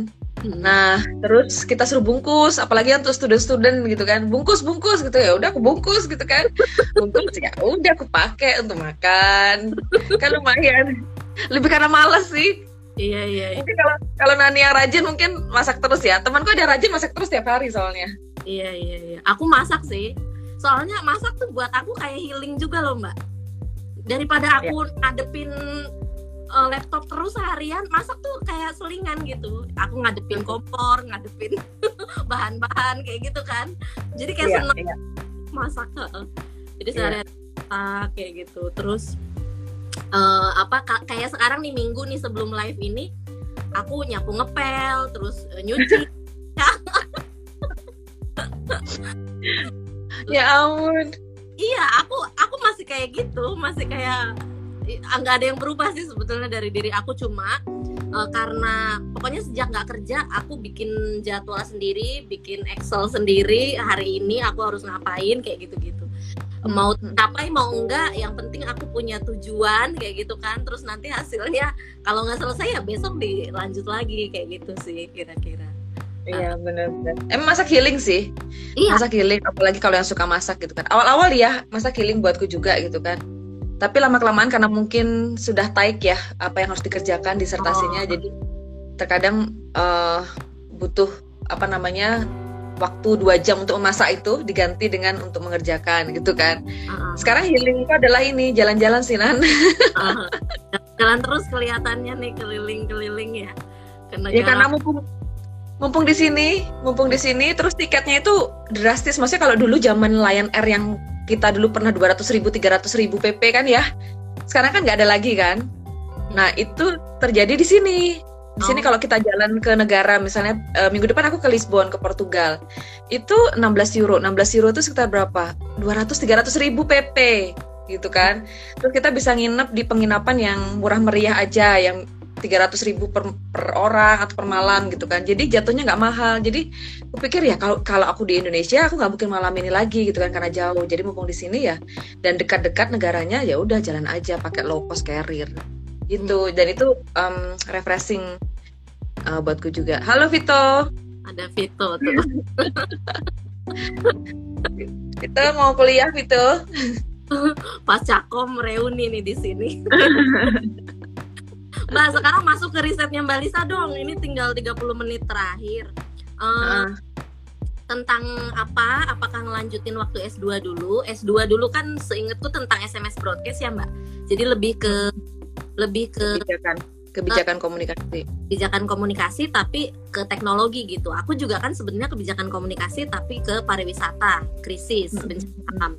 Nah terus kita suruh bungkus apalagi untuk student-student gitu kan bungkus bungkus gitu ya udah aku bungkus gitu kan bungkus ya udah aku pakai untuk makan kan lumayan lebih karena males sih Iya iya. iya. Mungkin kalau kalau Nani yang rajin mungkin masak terus ya. Temanku ada rajin masak terus tiap hari soalnya. Iya iya iya. Aku masak sih. Soalnya masak tuh buat aku kayak healing juga loh mbak. Daripada aku ya. ngadepin uh, laptop terus seharian, masak tuh kayak selingan gitu. Aku ngadepin kompor, ngadepin bahan-bahan kayak gitu kan. Jadi kayak ya, seneng ya. masak. Uh. Jadi iya. seharian masak kayak gitu. Terus uh, apa kayak sekarang nih minggu nih sebelum live ini, aku nyapu ngepel, terus uh, nyuci. ya ampun iya aku aku masih kayak gitu masih kayak nggak ada yang berubah sih sebetulnya dari diri aku cuma uh, karena pokoknya sejak nggak kerja aku bikin jadwal sendiri bikin Excel sendiri hari ini aku harus ngapain kayak gitu-gitu hmm. mau capai mau enggak yang penting aku punya tujuan kayak gitu kan terus nanti hasilnya kalau nggak selesai ya besok dilanjut lagi kayak gitu sih kira-kira Iya benar benar. Emang masak healing sih. Iya. Masak healing, apalagi kalau yang suka masak gitu kan. Awal-awal ya masak healing buatku juga gitu kan. Tapi lama kelamaan karena mungkin sudah taik ya apa yang harus dikerjakan disertasinya, oh. jadi terkadang uh, butuh apa namanya waktu dua jam untuk memasak itu diganti dengan untuk mengerjakan gitu kan. Uh-huh. Sekarang healing itu adalah ini jalan-jalan sih Nan. Uh-huh. Jalan terus kelihatannya nih keliling-keliling ya. Karena ya karena mumpung mumpung di sini, mumpung di sini, terus tiketnya itu drastis. Maksudnya kalau dulu zaman Lion Air yang kita dulu pernah 200 ribu 300 ribu pp kan ya. Sekarang kan nggak ada lagi kan. Nah itu terjadi di sini. Di sini oh. kalau kita jalan ke negara misalnya uh, minggu depan aku ke Lisbon ke Portugal. Itu 16 euro. 16 euro itu sekitar berapa? 200 300 ribu pp gitu kan. Terus kita bisa nginep di penginapan yang murah meriah aja yang 300 ribu per, per orang atau per malam gitu kan. Jadi jatuhnya nggak mahal. Jadi aku pikir ya kalau kalau aku di Indonesia aku nggak mungkin malam ini lagi gitu kan karena jauh. Jadi mumpung di sini ya dan dekat-dekat negaranya ya udah jalan aja pakai low cost carrier. Gitu. Hmm. dan itu um, refreshing uh, buatku juga. Halo Vito. Ada Vito tuh. Vito mau kuliah Vito? Pas cakom reuni nih di sini Mbak sekarang masuk ke risetnya Mbak Lisa dong. Ini tinggal 30 menit terakhir. Uh, uh. Tentang apa? Apakah ngelanjutin waktu S2 dulu? S2 dulu kan seingetku tentang SMS broadcast ya Mbak. Jadi lebih ke lebih ke kebijakan kebijakan komunikasi kebijakan komunikasi tapi ke teknologi gitu aku juga kan sebenarnya kebijakan komunikasi tapi ke pariwisata krisis bencana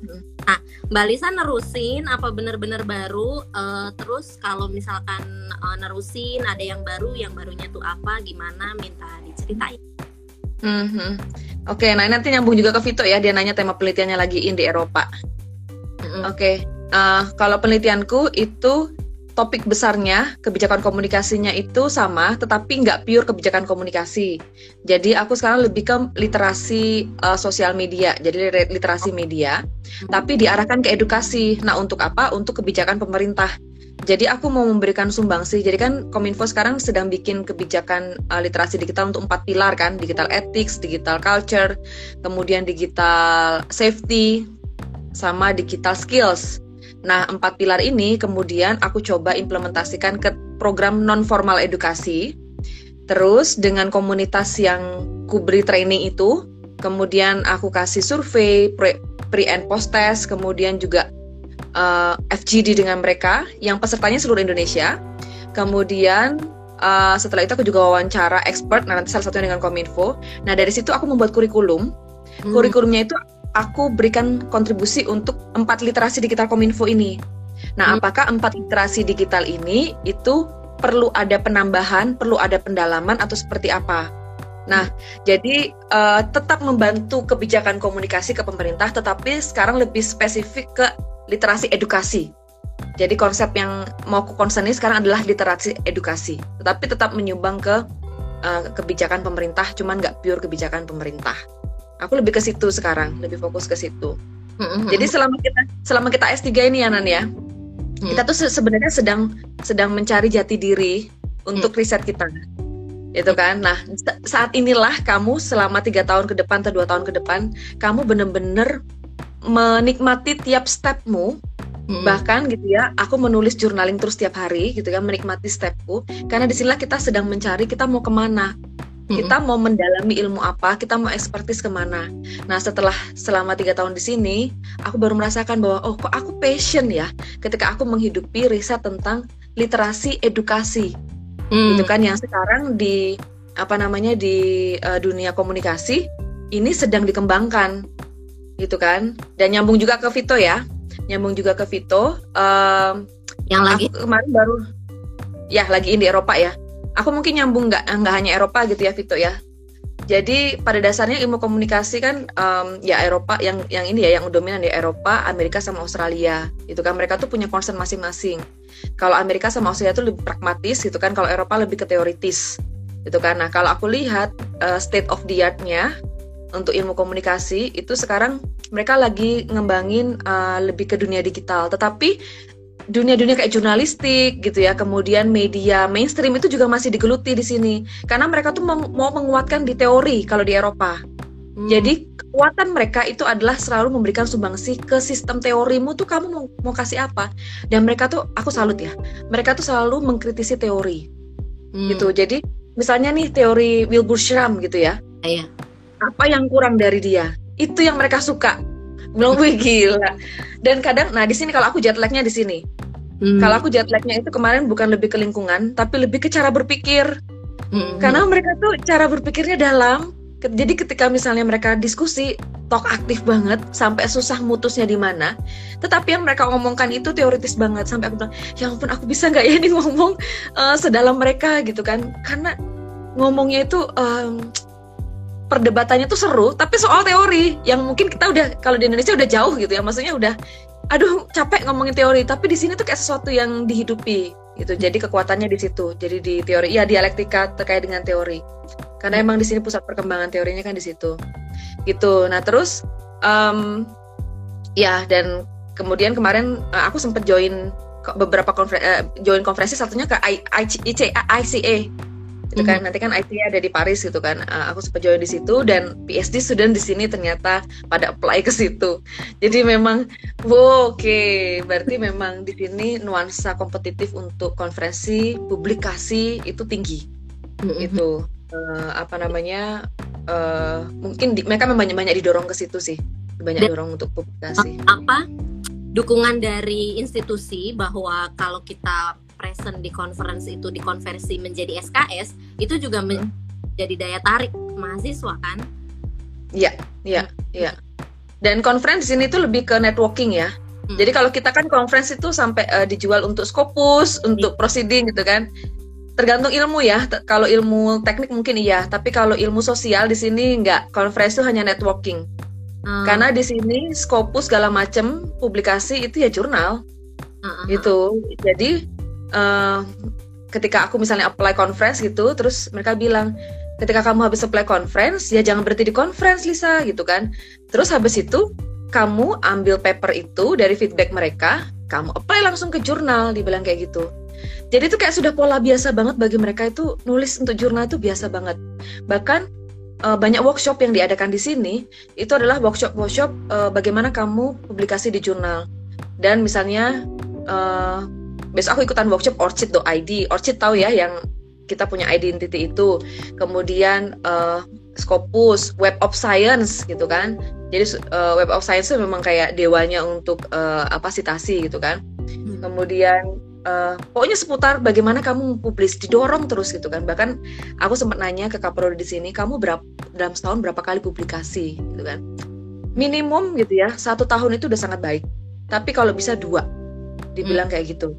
nah mbak Lisa nerusin apa benar-benar baru uh, terus kalau misalkan uh, nerusin ada yang baru yang barunya tuh apa gimana minta diceritain mm-hmm. oke okay, nah nanti nyambung juga ke Vito ya dia nanya tema penelitiannya lagi di Eropa mm-hmm. oke okay. uh, kalau penelitianku itu topik besarnya kebijakan komunikasinya itu sama, tetapi nggak pure kebijakan komunikasi. Jadi aku sekarang lebih ke literasi uh, sosial media, jadi literasi media, tapi diarahkan ke edukasi. Nah untuk apa? Untuk kebijakan pemerintah. Jadi aku mau memberikan sumbangsi. Jadi kan Kominfo sekarang sedang bikin kebijakan uh, literasi digital untuk empat pilar kan, digital ethics, digital culture, kemudian digital safety, sama digital skills. Nah, empat pilar ini kemudian aku coba implementasikan ke program non formal edukasi. Terus dengan komunitas yang ku beri training itu, kemudian aku kasih survei, pre, pre and post test, kemudian juga uh, eh, FGD dengan mereka yang pesertanya seluruh Indonesia. Kemudian uh, setelah itu aku juga wawancara expert, nah nanti salah satunya dengan Kominfo. Nah dari situ aku membuat kurikulum. Hmm. Kurikulumnya itu aku berikan kontribusi untuk empat literasi digital kominfo ini. Nah, hmm. apakah empat literasi digital ini itu perlu ada penambahan, perlu ada pendalaman atau seperti apa? Nah, jadi uh, tetap membantu kebijakan komunikasi ke pemerintah, tetapi sekarang lebih spesifik ke literasi edukasi. Jadi konsep yang mau aku konseni sekarang adalah literasi edukasi, tetapi tetap menyumbang ke uh, kebijakan pemerintah, cuman nggak pure kebijakan pemerintah aku lebih ke situ sekarang lebih fokus ke situ mm-hmm. jadi selama kita selama kita S3 ini ya Nan ya mm. kita tuh sebenarnya sedang sedang mencari jati diri untuk mm. riset kita itu kan nah saat inilah kamu selama tiga tahun ke depan atau dua tahun ke depan kamu bener-bener menikmati tiap stepmu hmm. bahkan gitu ya aku menulis journaling terus tiap hari gitu kan menikmati stepku karena di sinilah kita sedang mencari kita mau ke mana kita mau mendalami ilmu apa, kita mau ekspertis ke mana. Nah setelah selama tiga tahun di sini, aku baru merasakan bahwa oh kok aku passion ya, ketika aku menghidupi riset tentang literasi edukasi, mm. gitu kan yang sekarang di apa namanya di uh, dunia komunikasi ini sedang dikembangkan, gitu kan. Dan nyambung juga ke Vito ya, nyambung juga ke Vito. Uh, yang lagi kemarin baru, ya lagi di Eropa ya aku mungkin nyambung nggak nggak hanya Eropa gitu ya Vito ya jadi pada dasarnya ilmu komunikasi kan um, ya Eropa yang yang ini ya yang dominan di Eropa, Amerika sama Australia. Itu kan mereka tuh punya concern masing-masing. Kalau Amerika sama Australia tuh lebih pragmatis gitu kan, kalau Eropa lebih ke teoritis. Gitu kan. Nah, kalau aku lihat uh, state of the art-nya untuk ilmu komunikasi itu sekarang mereka lagi ngembangin uh, lebih ke dunia digital. Tetapi dunia-dunia kayak jurnalistik gitu ya, kemudian media mainstream itu juga masih digeluti di sini karena mereka tuh mau, menguatkan di teori kalau di Eropa. Hmm. Jadi kekuatan mereka itu adalah selalu memberikan sumbangsi ke sistem teorimu tuh kamu mau, mau kasih apa dan mereka tuh aku salut ya mereka tuh selalu mengkritisi teori hmm. gitu jadi misalnya nih teori Wilbur Schramm gitu ya iya. apa yang kurang dari dia itu yang mereka suka belum gue gila. Dan kadang nah di sini kalau aku jet lagnya di sini. Hmm. kalau aku jet lagnya itu kemarin bukan lebih ke lingkungan tapi lebih ke cara berpikir. Hmm. karena mereka tuh cara berpikirnya dalam. Jadi ketika misalnya mereka diskusi talk aktif banget sampai susah mutusnya di mana tetapi yang mereka ngomongkan itu teoritis banget sampai aku bilang ya ampun aku bisa nggak ya ini ngomong uh, sedalam mereka gitu kan. Karena ngomongnya itu um, perdebatannya tuh seru tapi soal teori yang mungkin kita udah kalau di Indonesia udah jauh gitu ya maksudnya udah aduh capek ngomongin teori tapi di sini tuh kayak sesuatu yang dihidupi gitu jadi kekuatannya di situ jadi di teori ya dialektika terkait dengan teori karena emang di sini pusat perkembangan teorinya kan di situ gitu. Nah terus um, ya dan kemudian kemarin uh, aku sempat join beberapa konfer uh, join konferensi satunya ke ICA gitu kan mm -hmm. nanti kan ICA ada di Paris gitu kan uh, aku sempat join di situ dan PhD student di sini ternyata pada apply ke situ jadi memang wow, oke okay. berarti memang di sini nuansa kompetitif untuk konferensi publikasi itu tinggi mm -hmm. itu uh, apa namanya uh, mungkin di, mereka banyak banyak didorong ke situ sih banyak didorong untuk publikasi apa dukungan dari institusi bahwa kalau kita present di conference itu dikonversi menjadi SKS itu juga hmm. menjadi daya tarik mahasiswa kan iya iya hmm. iya dan conference di sini tuh lebih ke networking ya hmm. jadi kalau kita kan conference itu sampai uh, dijual untuk Scopus untuk iya. proceeding gitu kan tergantung ilmu ya. Kalau ilmu teknik mungkin iya, tapi kalau ilmu sosial di sini enggak. Konferensi itu hanya networking. Hmm. Karena di sini Scopus segala macam publikasi itu ya jurnal. Hmm. Gitu. Jadi uh, ketika aku misalnya apply conference gitu, terus mereka bilang ketika kamu habis apply conference ya jangan berhenti di conference Lisa gitu kan. Terus habis itu kamu ambil paper itu dari feedback mereka, kamu apply langsung ke jurnal, dibilang kayak gitu. Jadi itu kayak sudah pola biasa banget bagi mereka itu nulis untuk jurnal itu biasa banget. Bahkan uh, banyak workshop yang diadakan di sini itu adalah workshop-workshop uh, bagaimana kamu publikasi di jurnal. Dan misalnya uh, besok aku ikutan workshop orchid.id. Orchid tahu ya yang kita punya identity itu. Kemudian uh, Scopus, Web of Science gitu kan. Jadi uh, Web of Science itu memang kayak dewanya untuk uh, apa citasi gitu kan. Hmm. Kemudian uh, pokoknya seputar bagaimana kamu publis didorong terus gitu kan bahkan aku sempat nanya ke kaprodi di sini kamu berapa dalam setahun berapa kali publikasi gitu kan minimum gitu ya satu tahun itu udah sangat baik tapi kalau bisa dua dibilang hmm. kayak gitu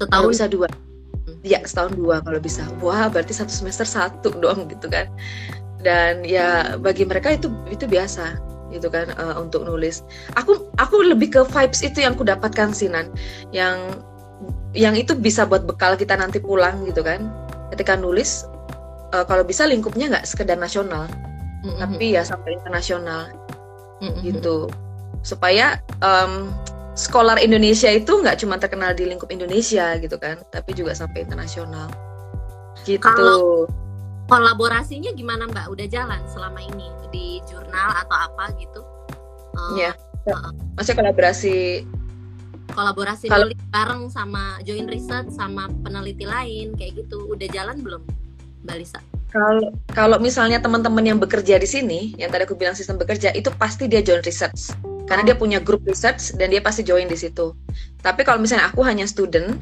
setahun. Bisa dua. Ya setahun dua kalau bisa. Wah berarti satu semester satu doang gitu kan. Dan ya bagi mereka itu itu biasa gitu kan uh, untuk nulis. Aku aku lebih ke vibes itu yang aku dapatkan sinan yang yang itu bisa buat bekal kita nanti pulang gitu kan. Ketika nulis uh, kalau bisa lingkupnya nggak sekedar nasional mm-hmm. tapi ya sampai internasional mm-hmm. gitu. Supaya um, scholar Indonesia itu nggak cuma terkenal di lingkup Indonesia gitu kan tapi juga sampai internasional. Gitu. Kalau kolaborasinya gimana mbak? Udah jalan selama ini di jurnal atau apa gitu? Uh, ya uh, maksudnya kolaborasi? Kolaborasi Kalo... bareng sama join research sama peneliti lain kayak gitu. Udah jalan belum Mbak Lisa? Kalau kalau misalnya teman-teman yang bekerja di sini, yang tadi aku bilang sistem bekerja, itu pasti dia join research. Karena dia punya grup research dan dia pasti join di situ. Tapi kalau misalnya aku hanya student,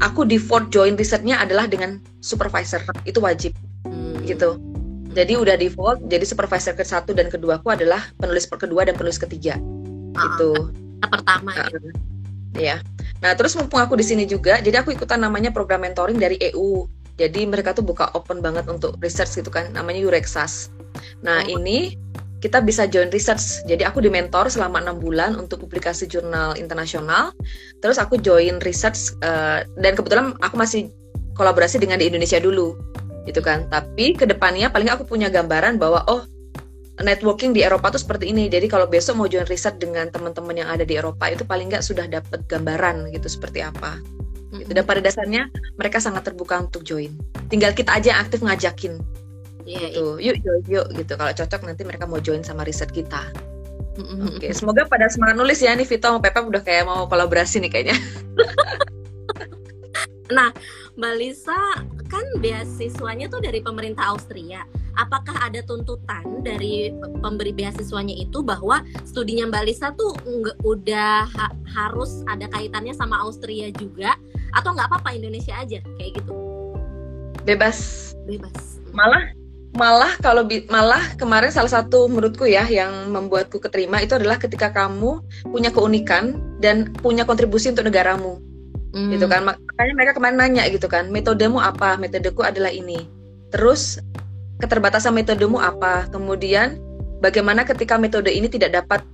aku default join researchnya adalah dengan supervisor. Itu wajib. Hmm. Gitu. Jadi udah default, jadi supervisor ke satu dan kedua aku adalah penulis per kedua dan penulis ketiga. Uh, gitu. Pertama uh, gitu ya. Nah, terus mumpung aku di sini juga, jadi aku ikutan namanya program mentoring dari EU. Jadi mereka tuh buka open banget untuk research gitu kan, namanya Eurexas. Nah, oh. ini kita bisa join research. Jadi aku di mentor selama enam bulan untuk publikasi jurnal internasional. Terus aku join research uh, dan kebetulan aku masih kolaborasi dengan di Indonesia dulu, gitu kan. Tapi ke depannya paling aku punya gambaran bahwa oh networking di Eropa tuh seperti ini. Jadi kalau besok mau join riset dengan teman-teman yang ada di Eropa itu paling nggak sudah dapat gambaran gitu seperti apa. Gitu. Dan pada dasarnya mereka sangat terbuka untuk join. Tinggal kita aja yang aktif ngajakin. Yeah, gitu. Yeah. Yuk, yuk, yuk gitu. Kalau cocok nanti mereka mau join sama riset kita. Oke, okay. semoga pada semangat nulis ya nih Vito sama Pepe udah kayak mau kolaborasi nih kayaknya. nah, Mbak Lisa kan beasiswanya tuh dari pemerintah Austria apakah ada tuntutan dari pemberi beasiswanya itu bahwa studinya Mbak Lisa tuh nggak udah ha harus ada kaitannya sama Austria juga atau nggak apa-apa Indonesia aja kayak gitu? Bebas. Bebas. Malah malah kalau malah kemarin salah satu menurutku ya yang membuatku keterima itu adalah ketika kamu punya keunikan dan punya kontribusi untuk negaramu. Hmm. gitu kan? Makanya mereka kemarin nanya gitu kan metodemu apa? Metodeku adalah ini. Terus keterbatasan metodemu apa? Kemudian bagaimana ketika metode ini tidak dapat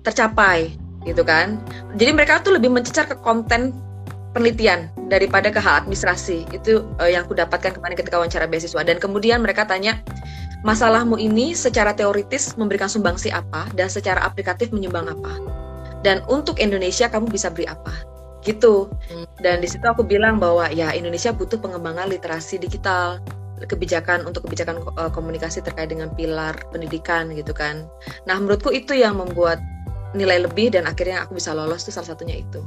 tercapai? Gitu kan? Jadi mereka tuh lebih mencecar ke konten penelitian daripada ke hal administrasi itu uh, yang aku dapatkan kemarin ketika wawancara beasiswa. Dan kemudian mereka tanya masalahmu ini secara teoritis memberikan sumbangsi apa dan secara aplikatif menyumbang apa? Dan untuk Indonesia kamu bisa beri apa? Gitu. Dan di situ aku bilang bahwa ya Indonesia butuh pengembangan literasi digital kebijakan untuk kebijakan uh, komunikasi terkait dengan pilar pendidikan gitu kan. Nah menurutku itu yang membuat nilai lebih dan akhirnya aku bisa lolos tuh salah satunya itu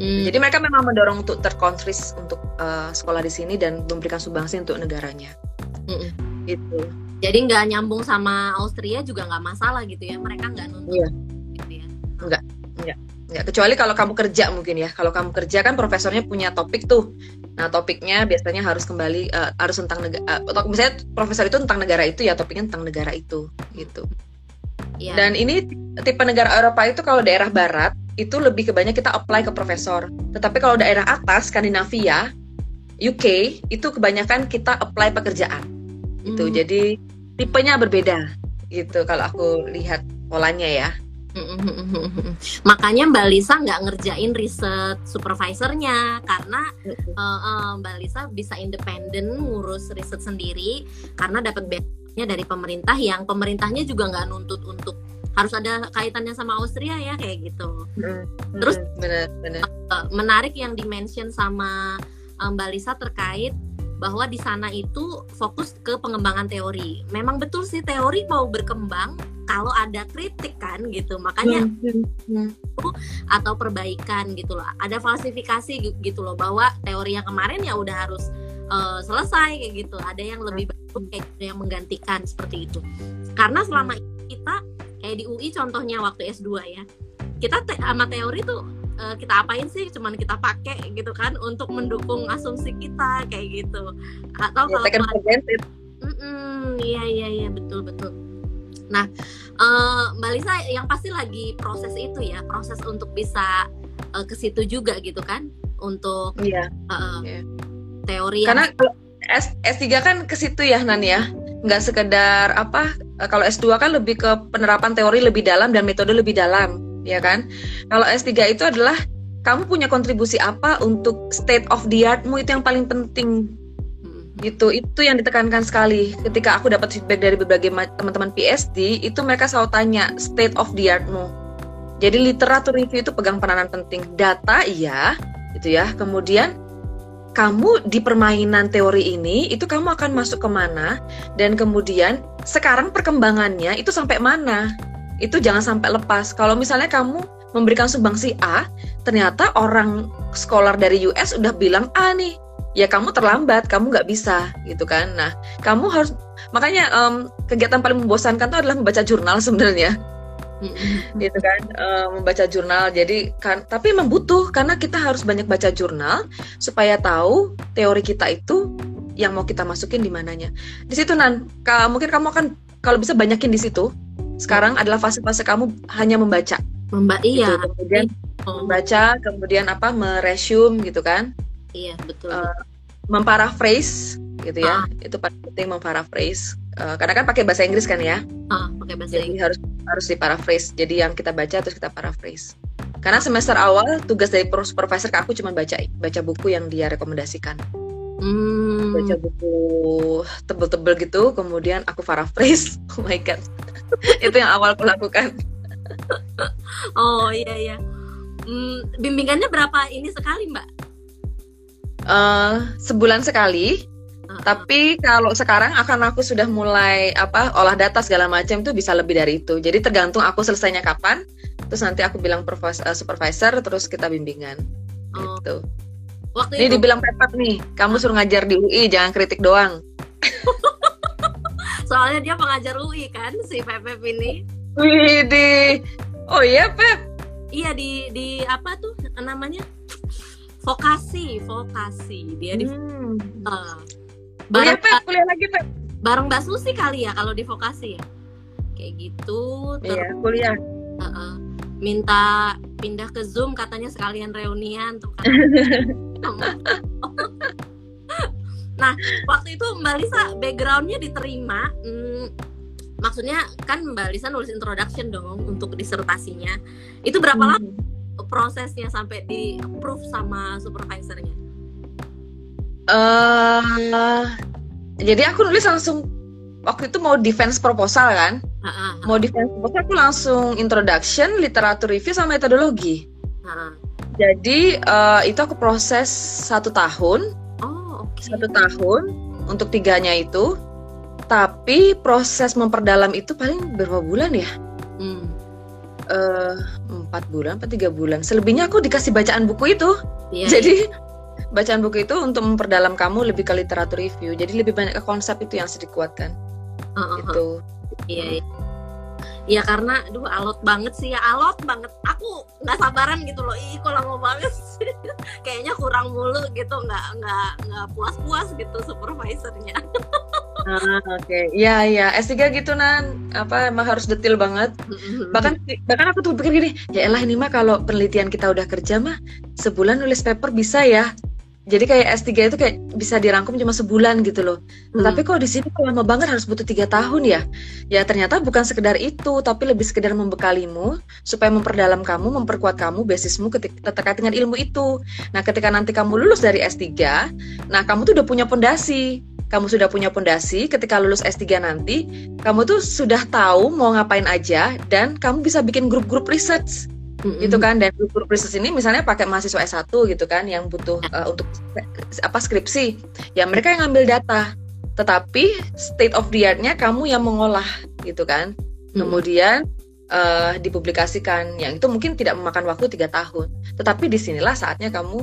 Hmm. Jadi mereka memang mendorong untuk terkontris untuk uh, sekolah di sini dan memberikan sumbangsi untuk negaranya. Hmm. Gitu. Jadi nggak nyambung sama Austria juga nggak masalah gitu ya? Mereka nggak nuntut. Iya. Gitu ya? Enggak, enggak. Kecuali kalau kamu kerja mungkin ya. Kalau kamu kerja kan profesornya punya topik tuh. Nah topiknya biasanya harus kembali uh, harus tentang negara. Uh, misalnya profesor itu tentang negara itu ya topiknya tentang negara itu gitu. Yeah. Dan ini tipe negara Eropa itu kalau daerah barat itu lebih kebanyak kita apply ke profesor. Tetapi kalau daerah atas Skandinavia, UK itu kebanyakan kita apply pekerjaan. Itu hmm. jadi tipenya berbeda gitu kalau aku lihat polanya ya. Makanya Mbak Lisa nggak ngerjain riset supervisornya karena uh, uh, Mbak Lisa bisa independen ngurus riset sendiri karena dapat beasiswanya dari pemerintah yang pemerintahnya juga nggak nuntut untuk harus ada kaitannya sama Austria ya kayak gitu. Hmm, Terus bener, bener. Uh, menarik yang dimention sama um, Mbak Lisa terkait bahwa di sana itu fokus ke pengembangan teori. Memang betul sih teori mau berkembang kalau ada kritik kan gitu. Makanya hmm, hmm, hmm. atau perbaikan gitu loh. Ada falsifikasi gitu loh bahwa teori yang kemarin ya udah harus uh, selesai kayak gitu. Ada yang lebih baik kayak gitu, yang menggantikan seperti itu. Karena selama ini kita kayak di UI contohnya waktu S2 ya. Kita te sama teori tuh uh, kita apain sih? Cuman kita pakai gitu kan untuk mendukung asumsi kita kayak gitu. Atau ya, kalau iya iya iya betul betul. Nah uh, mbak Lisa yang pasti lagi proses itu ya proses untuk bisa uh, ke situ juga gitu kan? Untuk iya. Uh, yeah. teori karena yang... S S3 kan ke situ ya Nan ya. Nggak sekedar apa eh, kalau S2 kan lebih ke penerapan teori lebih dalam dan metode lebih dalam ya kan? Kalau S3 itu adalah kamu punya kontribusi apa untuk state of the artmu itu yang paling penting. Gitu. Itu yang ditekankan sekali. Ketika aku dapat feedback dari berbagai teman-teman PhD itu mereka selalu tanya state of the artmu? Jadi literatur review itu pegang peranan penting. Data iya gitu ya. Kemudian kamu di permainan teori ini itu kamu akan masuk ke mana dan kemudian sekarang perkembangannya itu sampai mana? Itu jangan sampai lepas. Kalau misalnya kamu memberikan sumbangsi A ternyata orang scholar dari US udah bilang A nih. Ya kamu terlambat kamu nggak bisa gitu kan? Nah kamu harus makanya um, kegiatan paling membosankan itu adalah membaca jurnal sebenarnya gitu kan? Uh, membaca jurnal. Jadi kan tapi membutuh karena kita harus banyak baca jurnal supaya tahu teori kita itu yang mau kita masukin di mananya. Di situ nan ka, mungkin kamu akan kalau bisa banyakin di situ. Sekarang adalah fase-fase kamu hanya membaca. Membaca iya. Gitu. kemudian oh. membaca kemudian apa meresume gitu kan? Iya betul. Uh, memparaphrase gitu ya. Ah. itu paling penting memparaphrase uh, karena kan pakai bahasa Inggris kan ya? Ah, pakai bahasa jadi Inggris. harus harus diparaphrase. Jadi yang kita baca terus kita paraphrase. Karena semester awal tugas dari supervisor ke aku cuma baca baca buku yang dia rekomendasikan. Hmm. baca buku tebel-tebel gitu kemudian aku paraphrase. Oh my god. Itu yang awal aku lakukan. Oh iya iya. Hmm, bimbingannya berapa ini sekali mbak? Uh, sebulan sekali tapi kalau sekarang akan aku sudah mulai apa olah data segala macam itu bisa lebih dari itu. Jadi tergantung aku selesainya kapan. Terus nanti aku bilang uh, supervisor terus kita bimbingan. Oh. Gitu. Waktu Ini itu... dibilang Pepet nih, kamu suruh ngajar di UI, jangan kritik doang. Soalnya dia pengajar UI kan si Pepep ini. Wih, di Oh iya, Pep. Iya di di apa tuh namanya? Vokasi, vokasi. Dia di hmm. uh, Kuliah Pep, kuliah lagi Pep. bareng Mbak Susi kali ya kalau di vokasi ya kayak gitu iya kuliah uh -uh. minta pindah ke Zoom katanya sekalian reunian tuh kan nah waktu itu Mbak Lisa backgroundnya diterima hmm, maksudnya kan Mbak Lisa nulis introduction dong untuk disertasinya itu berapa hmm. lama prosesnya sampai di approve sama supervisornya? Uh, jadi aku nulis langsung waktu itu mau defense proposal kan, uh, uh, uh. mau defense proposal aku langsung introduction, literatur review sama metodologi. Uh. Jadi uh, itu aku proses satu tahun, oh, okay. satu tahun untuk tiganya itu. Tapi proses memperdalam itu paling berapa bulan ya? Hmm. Uh, empat bulan atau tiga bulan selebihnya aku dikasih bacaan buku itu yeah, jadi yeah. Bacaan buku itu untuk memperdalam kamu lebih ke literatur review jadi lebih banyak ke konsep itu yang sedikit kuatkan uh, uh, itu iya yeah, Ya karena, aduh alot banget sih ya, alot banget. Aku nggak sabaran gitu loh, ih kok lama banget sih. Kayaknya kurang mulu gitu, nggak nggak nggak puas-puas gitu supervisornya. Ah, oke. Okay. Iya, iya. S3 gitu nan, apa emang harus detail banget. Bahkan bahkan aku tuh pikir gini, ya elah ini mah kalau penelitian kita udah kerja mah sebulan nulis paper bisa ya jadi kayak S3 itu kayak bisa dirangkum cuma sebulan gitu loh. Hmm. Tapi kok di sini lama banget harus butuh tiga tahun ya? Ya ternyata bukan sekedar itu, tapi lebih sekedar membekalimu supaya memperdalam kamu, memperkuat kamu, basismu ketika terkait dengan ilmu itu. Nah ketika nanti kamu lulus dari S3, nah kamu tuh udah punya pondasi. Kamu sudah punya pondasi, ketika lulus S3 nanti, kamu tuh sudah tahu mau ngapain aja, dan kamu bisa bikin grup-grup research mm-hmm. gitu kan dan grup research ini misalnya pakai mahasiswa S1 gitu kan yang butuh uh, untuk apa skripsi ya mereka yang ngambil data tetapi state of the art-nya kamu yang mengolah gitu kan mm-hmm. kemudian uh, dipublikasikan yang itu mungkin tidak memakan waktu tiga tahun tetapi di sinilah saatnya kamu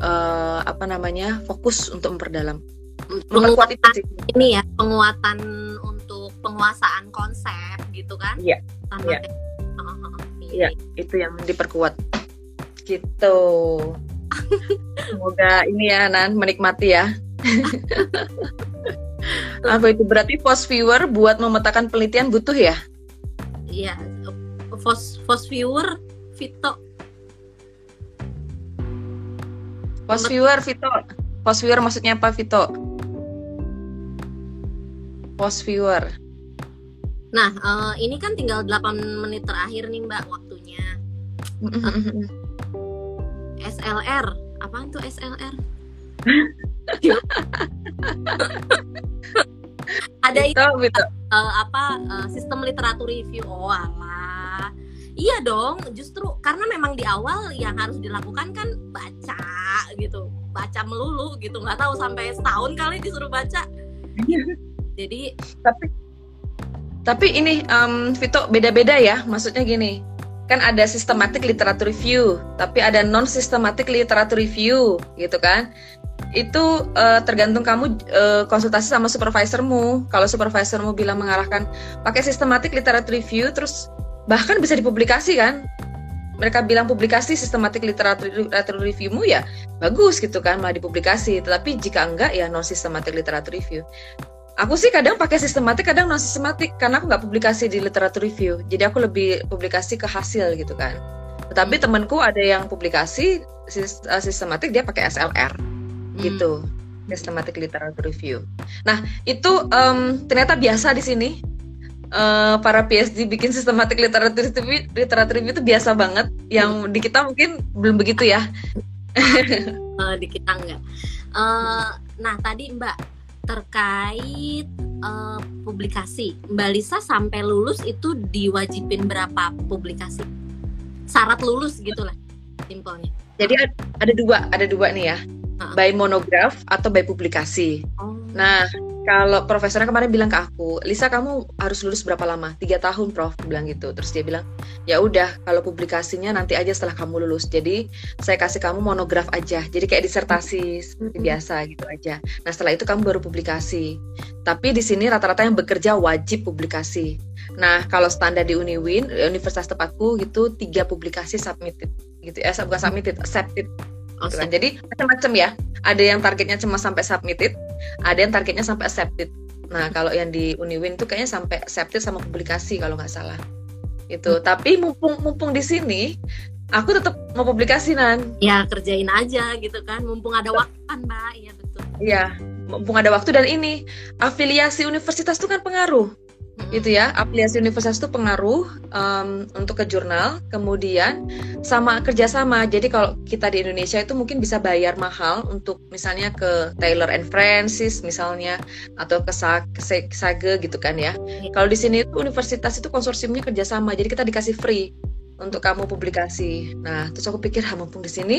uh, apa namanya fokus untuk memperdalam memperkuat itu sih. ini ya penguatan untuk penguasaan konsep gitu kan iya yeah. yeah. Iya, itu yang diperkuat. Gitu. Semoga ini ya Nan menikmati ya. Apa itu berarti post viewer buat memetakan penelitian butuh ya? Iya, post post viewer Vito. Post viewer Vito. Post viewer maksudnya apa Vito? Post viewer. Nah, uh, ini kan tinggal 8 menit terakhir nih Mbak waktunya. Uh, SLR, apaan tuh SLR? Ada itu, itu uh, apa uh, sistem literatur review. Oh, alah. Iya dong, justru karena memang di awal yang harus dilakukan kan baca gitu, baca melulu gitu, nggak tahu sampai setahun kali disuruh baca. Jadi tapi tapi ini um, Vito beda-beda ya, maksudnya gini. Kan ada systematic literature review, tapi ada non systematic literature review, gitu kan? Itu uh, tergantung kamu uh, konsultasi sama supervisormu. Kalau supervisormu bilang mengarahkan pakai systematic literature review, terus bahkan bisa dipublikasi kan? mereka bilang publikasi sistematik literatur literatur reviewmu ya bagus gitu kan malah dipublikasi tetapi jika enggak ya non sistematik literatur review Aku sih kadang pakai sistematik, kadang non sistematik karena aku nggak publikasi di literatur review. Jadi aku lebih publikasi ke hasil gitu kan. Tetapi hmm. temanku ada yang publikasi eh, sistematik dia pakai SLR hmm. gitu, sistematik literatur review. Nah itu um, ternyata biasa di sini. Uh, para PhD bikin sistematik literatur review, literatur review itu biasa banget. Yang hmm. di kita mungkin belum begitu ya. uh, di kita enggak. Uh, nah tadi Mbak terkait uh, publikasi. Mbak Lisa sampai lulus itu diwajibin berapa publikasi? Syarat lulus gitulah simpelnya. Jadi ada dua, ada dua nih ya. -uh. By monograf atau by publikasi. Oh. Nah, kalau profesornya kemarin bilang ke aku, Lisa kamu harus lulus berapa lama? Tiga tahun, Prof. Bilang gitu. Terus dia bilang, ya udah, kalau publikasinya nanti aja setelah kamu lulus. Jadi saya kasih kamu monograf aja. Jadi kayak disertasi seperti biasa gitu aja. Nah setelah itu kamu baru publikasi. Tapi di sini rata-rata yang bekerja wajib publikasi. Nah kalau standar di Uniwin, Universitas tepatku gitu tiga publikasi submitted gitu. Eh bukan submitted, accepted gitu kan. Jadi macam-macam ya. Ada yang targetnya cuma sampai submitted, ada yang targetnya sampai accepted. Nah, kalau yang di Uniwin tuh kayaknya sampai septil sama publikasi kalau nggak salah. Itu. Hmm. Tapi mumpung mumpung di sini, aku tetap mau publikasi nan. Ya kerjain aja gitu kan, mumpung ada waktu kan, Mbak. Iya betul. Iya, mumpung ada waktu dan ini afiliasi universitas itu kan pengaruh itu ya afiliasi universitas itu pengaruh um, untuk ke jurnal kemudian sama kerjasama. Jadi kalau kita di Indonesia itu mungkin bisa bayar mahal untuk misalnya ke Taylor and Francis misalnya atau ke Sage gitu kan ya. Iya. kalau di sini itu universitas itu konsorsiumnya kerjasama jadi kita dikasih free untuk kamu publikasi. Nah terus aku pikir ha mumpung di sini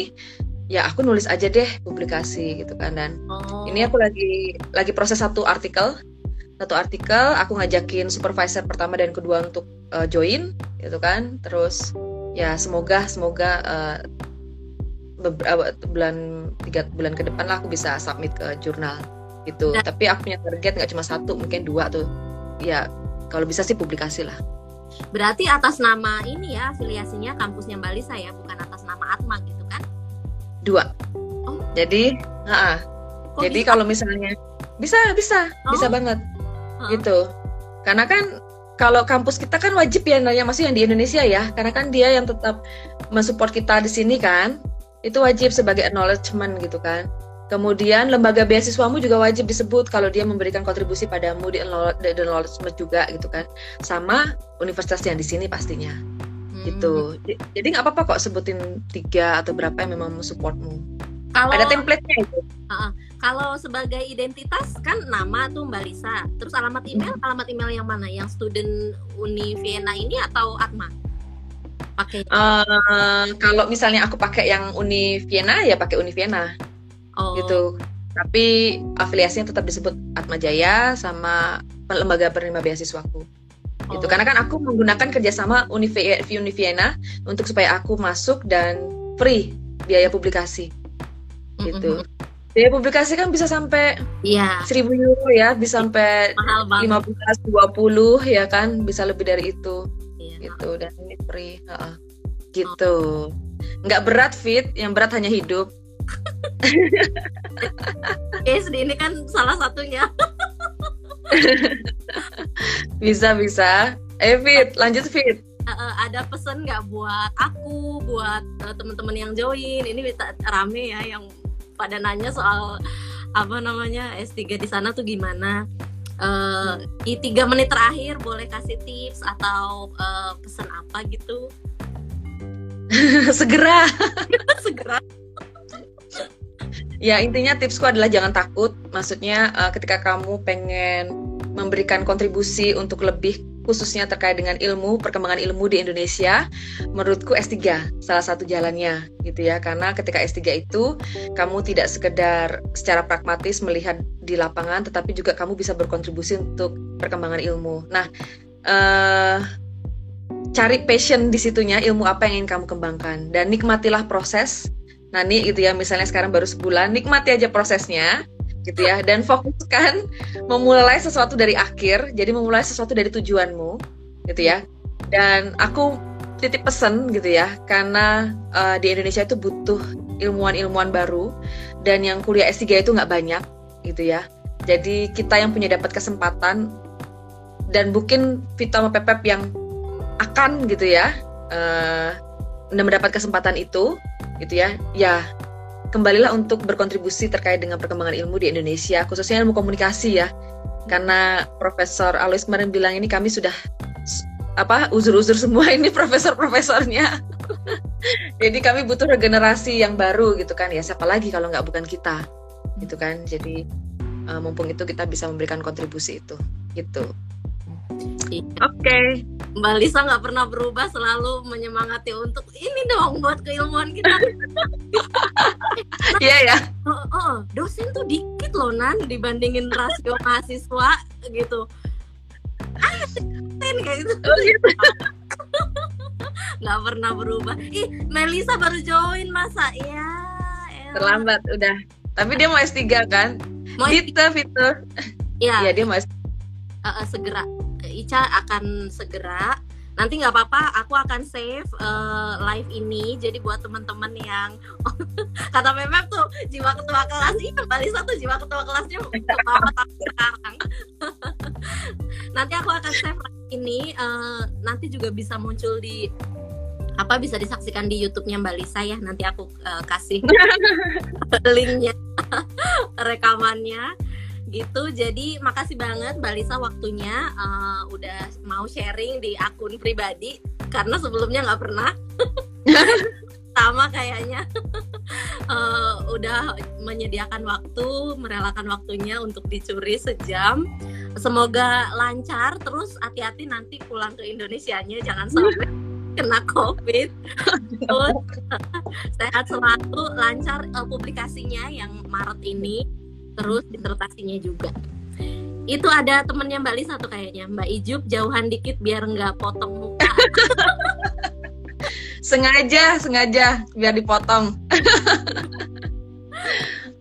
ya aku nulis aja deh publikasi gitu kan. Dan oh. ini aku lagi lagi proses satu artikel satu artikel aku ngajakin supervisor pertama dan kedua untuk uh, join gitu kan. Terus ya semoga semoga uh, beberapa bulan tiga bulan ke depan lah aku bisa submit ke jurnal gitu. Nah. tapi aku punya target nggak cuma satu mungkin dua tuh. Ya kalau bisa sih publikasi lah. Berarti atas nama ini ya afiliasinya kampusnya Mbak Lisa ya bukan atas nama Atma gitu kan? Dua. Oh. jadi uh, jadi kalau misalnya bisa bisa oh. bisa banget gitu. Karena kan kalau kampus kita kan wajib ya nanya masih yang di Indonesia ya. Karena kan dia yang tetap mensupport kita di sini kan itu wajib sebagai acknowledgement gitu kan. Kemudian lembaga beasiswamu juga wajib disebut kalau dia memberikan kontribusi padamu di acknowledgement juga gitu kan. Sama universitas yang di sini pastinya. Hmm. gitu. Jadi nggak apa-apa kok sebutin tiga atau berapa yang memang supportmu. Kalau ada template-nya itu. Uh, kalau sebagai identitas kan nama tuh Mbak Lisa. Terus alamat email, alamat email yang mana? Yang student Uni Vienna ini atau Atma? Pakai. Uh, kalau misalnya aku pakai yang Uni Vienna ya pakai Uni Vienna. Oh. Gitu. Tapi afiliasinya tetap disebut Atma Jaya sama lembaga penerima beasiswaku. Gitu. Oh. Gitu. Karena kan aku menggunakan kerjasama Uni, Uni Vienna untuk supaya aku masuk dan free biaya publikasi. Gitu. Mm -hmm. Biaya publikasi kan bisa sampai iya. seribu euro ya, bisa sampai lima belas dua puluh ya kan, bisa lebih dari itu. Iya. Gitu dan ini free. Uh, gitu. Nggak berat fit, yang berat hanya hidup. SD ini kan salah satunya. bisa bisa. Eh Fit, lanjut Fit. Uh, ada pesan nggak buat aku, buat uh, teman-teman yang join? Ini rame ya yang pada nanya soal apa namanya S3 di sana tuh gimana. Uh, di tiga menit terakhir boleh kasih tips atau uh, pesan apa gitu? Segera. Segera. Ya intinya tipsku adalah jangan takut. Maksudnya uh, ketika kamu pengen memberikan kontribusi untuk lebih khususnya terkait dengan ilmu, perkembangan ilmu di Indonesia, menurutku S3 salah satu jalannya gitu ya. Karena ketika S3 itu kamu tidak sekedar secara pragmatis melihat di lapangan tetapi juga kamu bisa berkontribusi untuk perkembangan ilmu. Nah, uh, cari passion di situnya, ilmu apa yang ingin kamu kembangkan dan nikmatilah proses. Nah, nih gitu ya, misalnya sekarang baru sebulan, nikmati aja prosesnya gitu ya. Dan fokuskan memulai sesuatu dari akhir. Jadi memulai sesuatu dari tujuanmu gitu ya. Dan aku titip pesan gitu ya. Karena uh, di Indonesia itu butuh ilmuwan-ilmuwan baru. Dan yang kuliah S3 itu nggak banyak gitu ya. Jadi kita yang punya dapat kesempatan. Dan mungkin Vita sama Pepep yang akan gitu ya uh, mendapat kesempatan itu gitu ya. Ya kembalilah untuk berkontribusi terkait dengan perkembangan ilmu di Indonesia, khususnya ilmu komunikasi ya. Karena Profesor Alois kemarin bilang ini kami sudah apa uzur-uzur semua ini profesor-profesornya. Jadi kami butuh regenerasi yang baru gitu kan ya. Siapa lagi kalau nggak bukan kita, gitu kan. Jadi uh, mumpung itu kita bisa memberikan kontribusi itu, gitu. Iya. Oke. Okay. Mbak Lisa nggak pernah berubah, selalu menyemangati untuk ini dong buat keilmuan kita. Iya ya. Oh, oh, dosen tuh dikit loh nan dibandingin rasio mahasiswa gitu. Dosen kayak gitu. Oh, gitu. nggak pernah berubah. Ih, Melisa baru join masa ya. Terlambat udah. Tapi dia mau S3 kan? Mau Vita, Vita. Iya. Iya, dia mau S3. Uh, uh, segera Ica akan segera. Nanti nggak apa-apa aku akan save uh, live ini jadi buat teman-teman yang kata Memep tuh jiwa ketua kelas. Iya Mbak satu jiwa ketua kelasnya sekarang. Nanti aku akan save live ini uh, nanti juga bisa muncul di apa bisa disaksikan di YouTube-nya Mbak Lisa ya. Nanti aku uh, kasih linknya rekamannya gitu jadi makasih banget Mbak Lisa waktunya uh, udah mau sharing di akun pribadi karena sebelumnya nggak pernah. Sama kayaknya. Uh, udah menyediakan waktu merelakan waktunya untuk dicuri sejam. Semoga lancar terus hati-hati nanti pulang ke Indonesia nya jangan sampai kena covid. Terus sehat selalu lancar uh, publikasinya yang Maret ini terus disertasinya juga itu ada temennya Mbak Lisa tuh kayaknya Mbak Ijup jauhan dikit biar nggak potong muka sengaja sengaja biar dipotong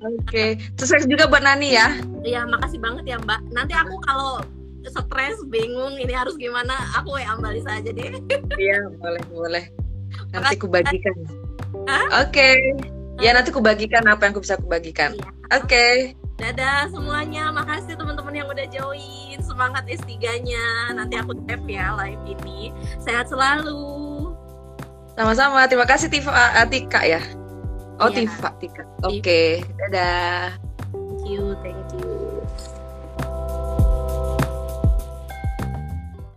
Oke, okay. sukses juga buat Nani ya. Iya, makasih banget ya Mbak. Nanti aku kalau stres, bingung ini harus gimana, aku ya Mbak Lisa aja deh. Iya, boleh, boleh. Nanti aku bagikan. Oke. Okay. Ya nanti aku bagikan apa yang aku bisa aku bagikan. Iya. Oke. Okay. Dadah semuanya. Makasih teman-teman yang udah join. Semangat S3-nya. Nanti aku tap ya live ini. Sehat selalu. Sama-sama. Terima kasih Tifa Atika ya. Oh, iya. Tifa, Tika. Oke. Okay. Dadah. Thank you. Thank you.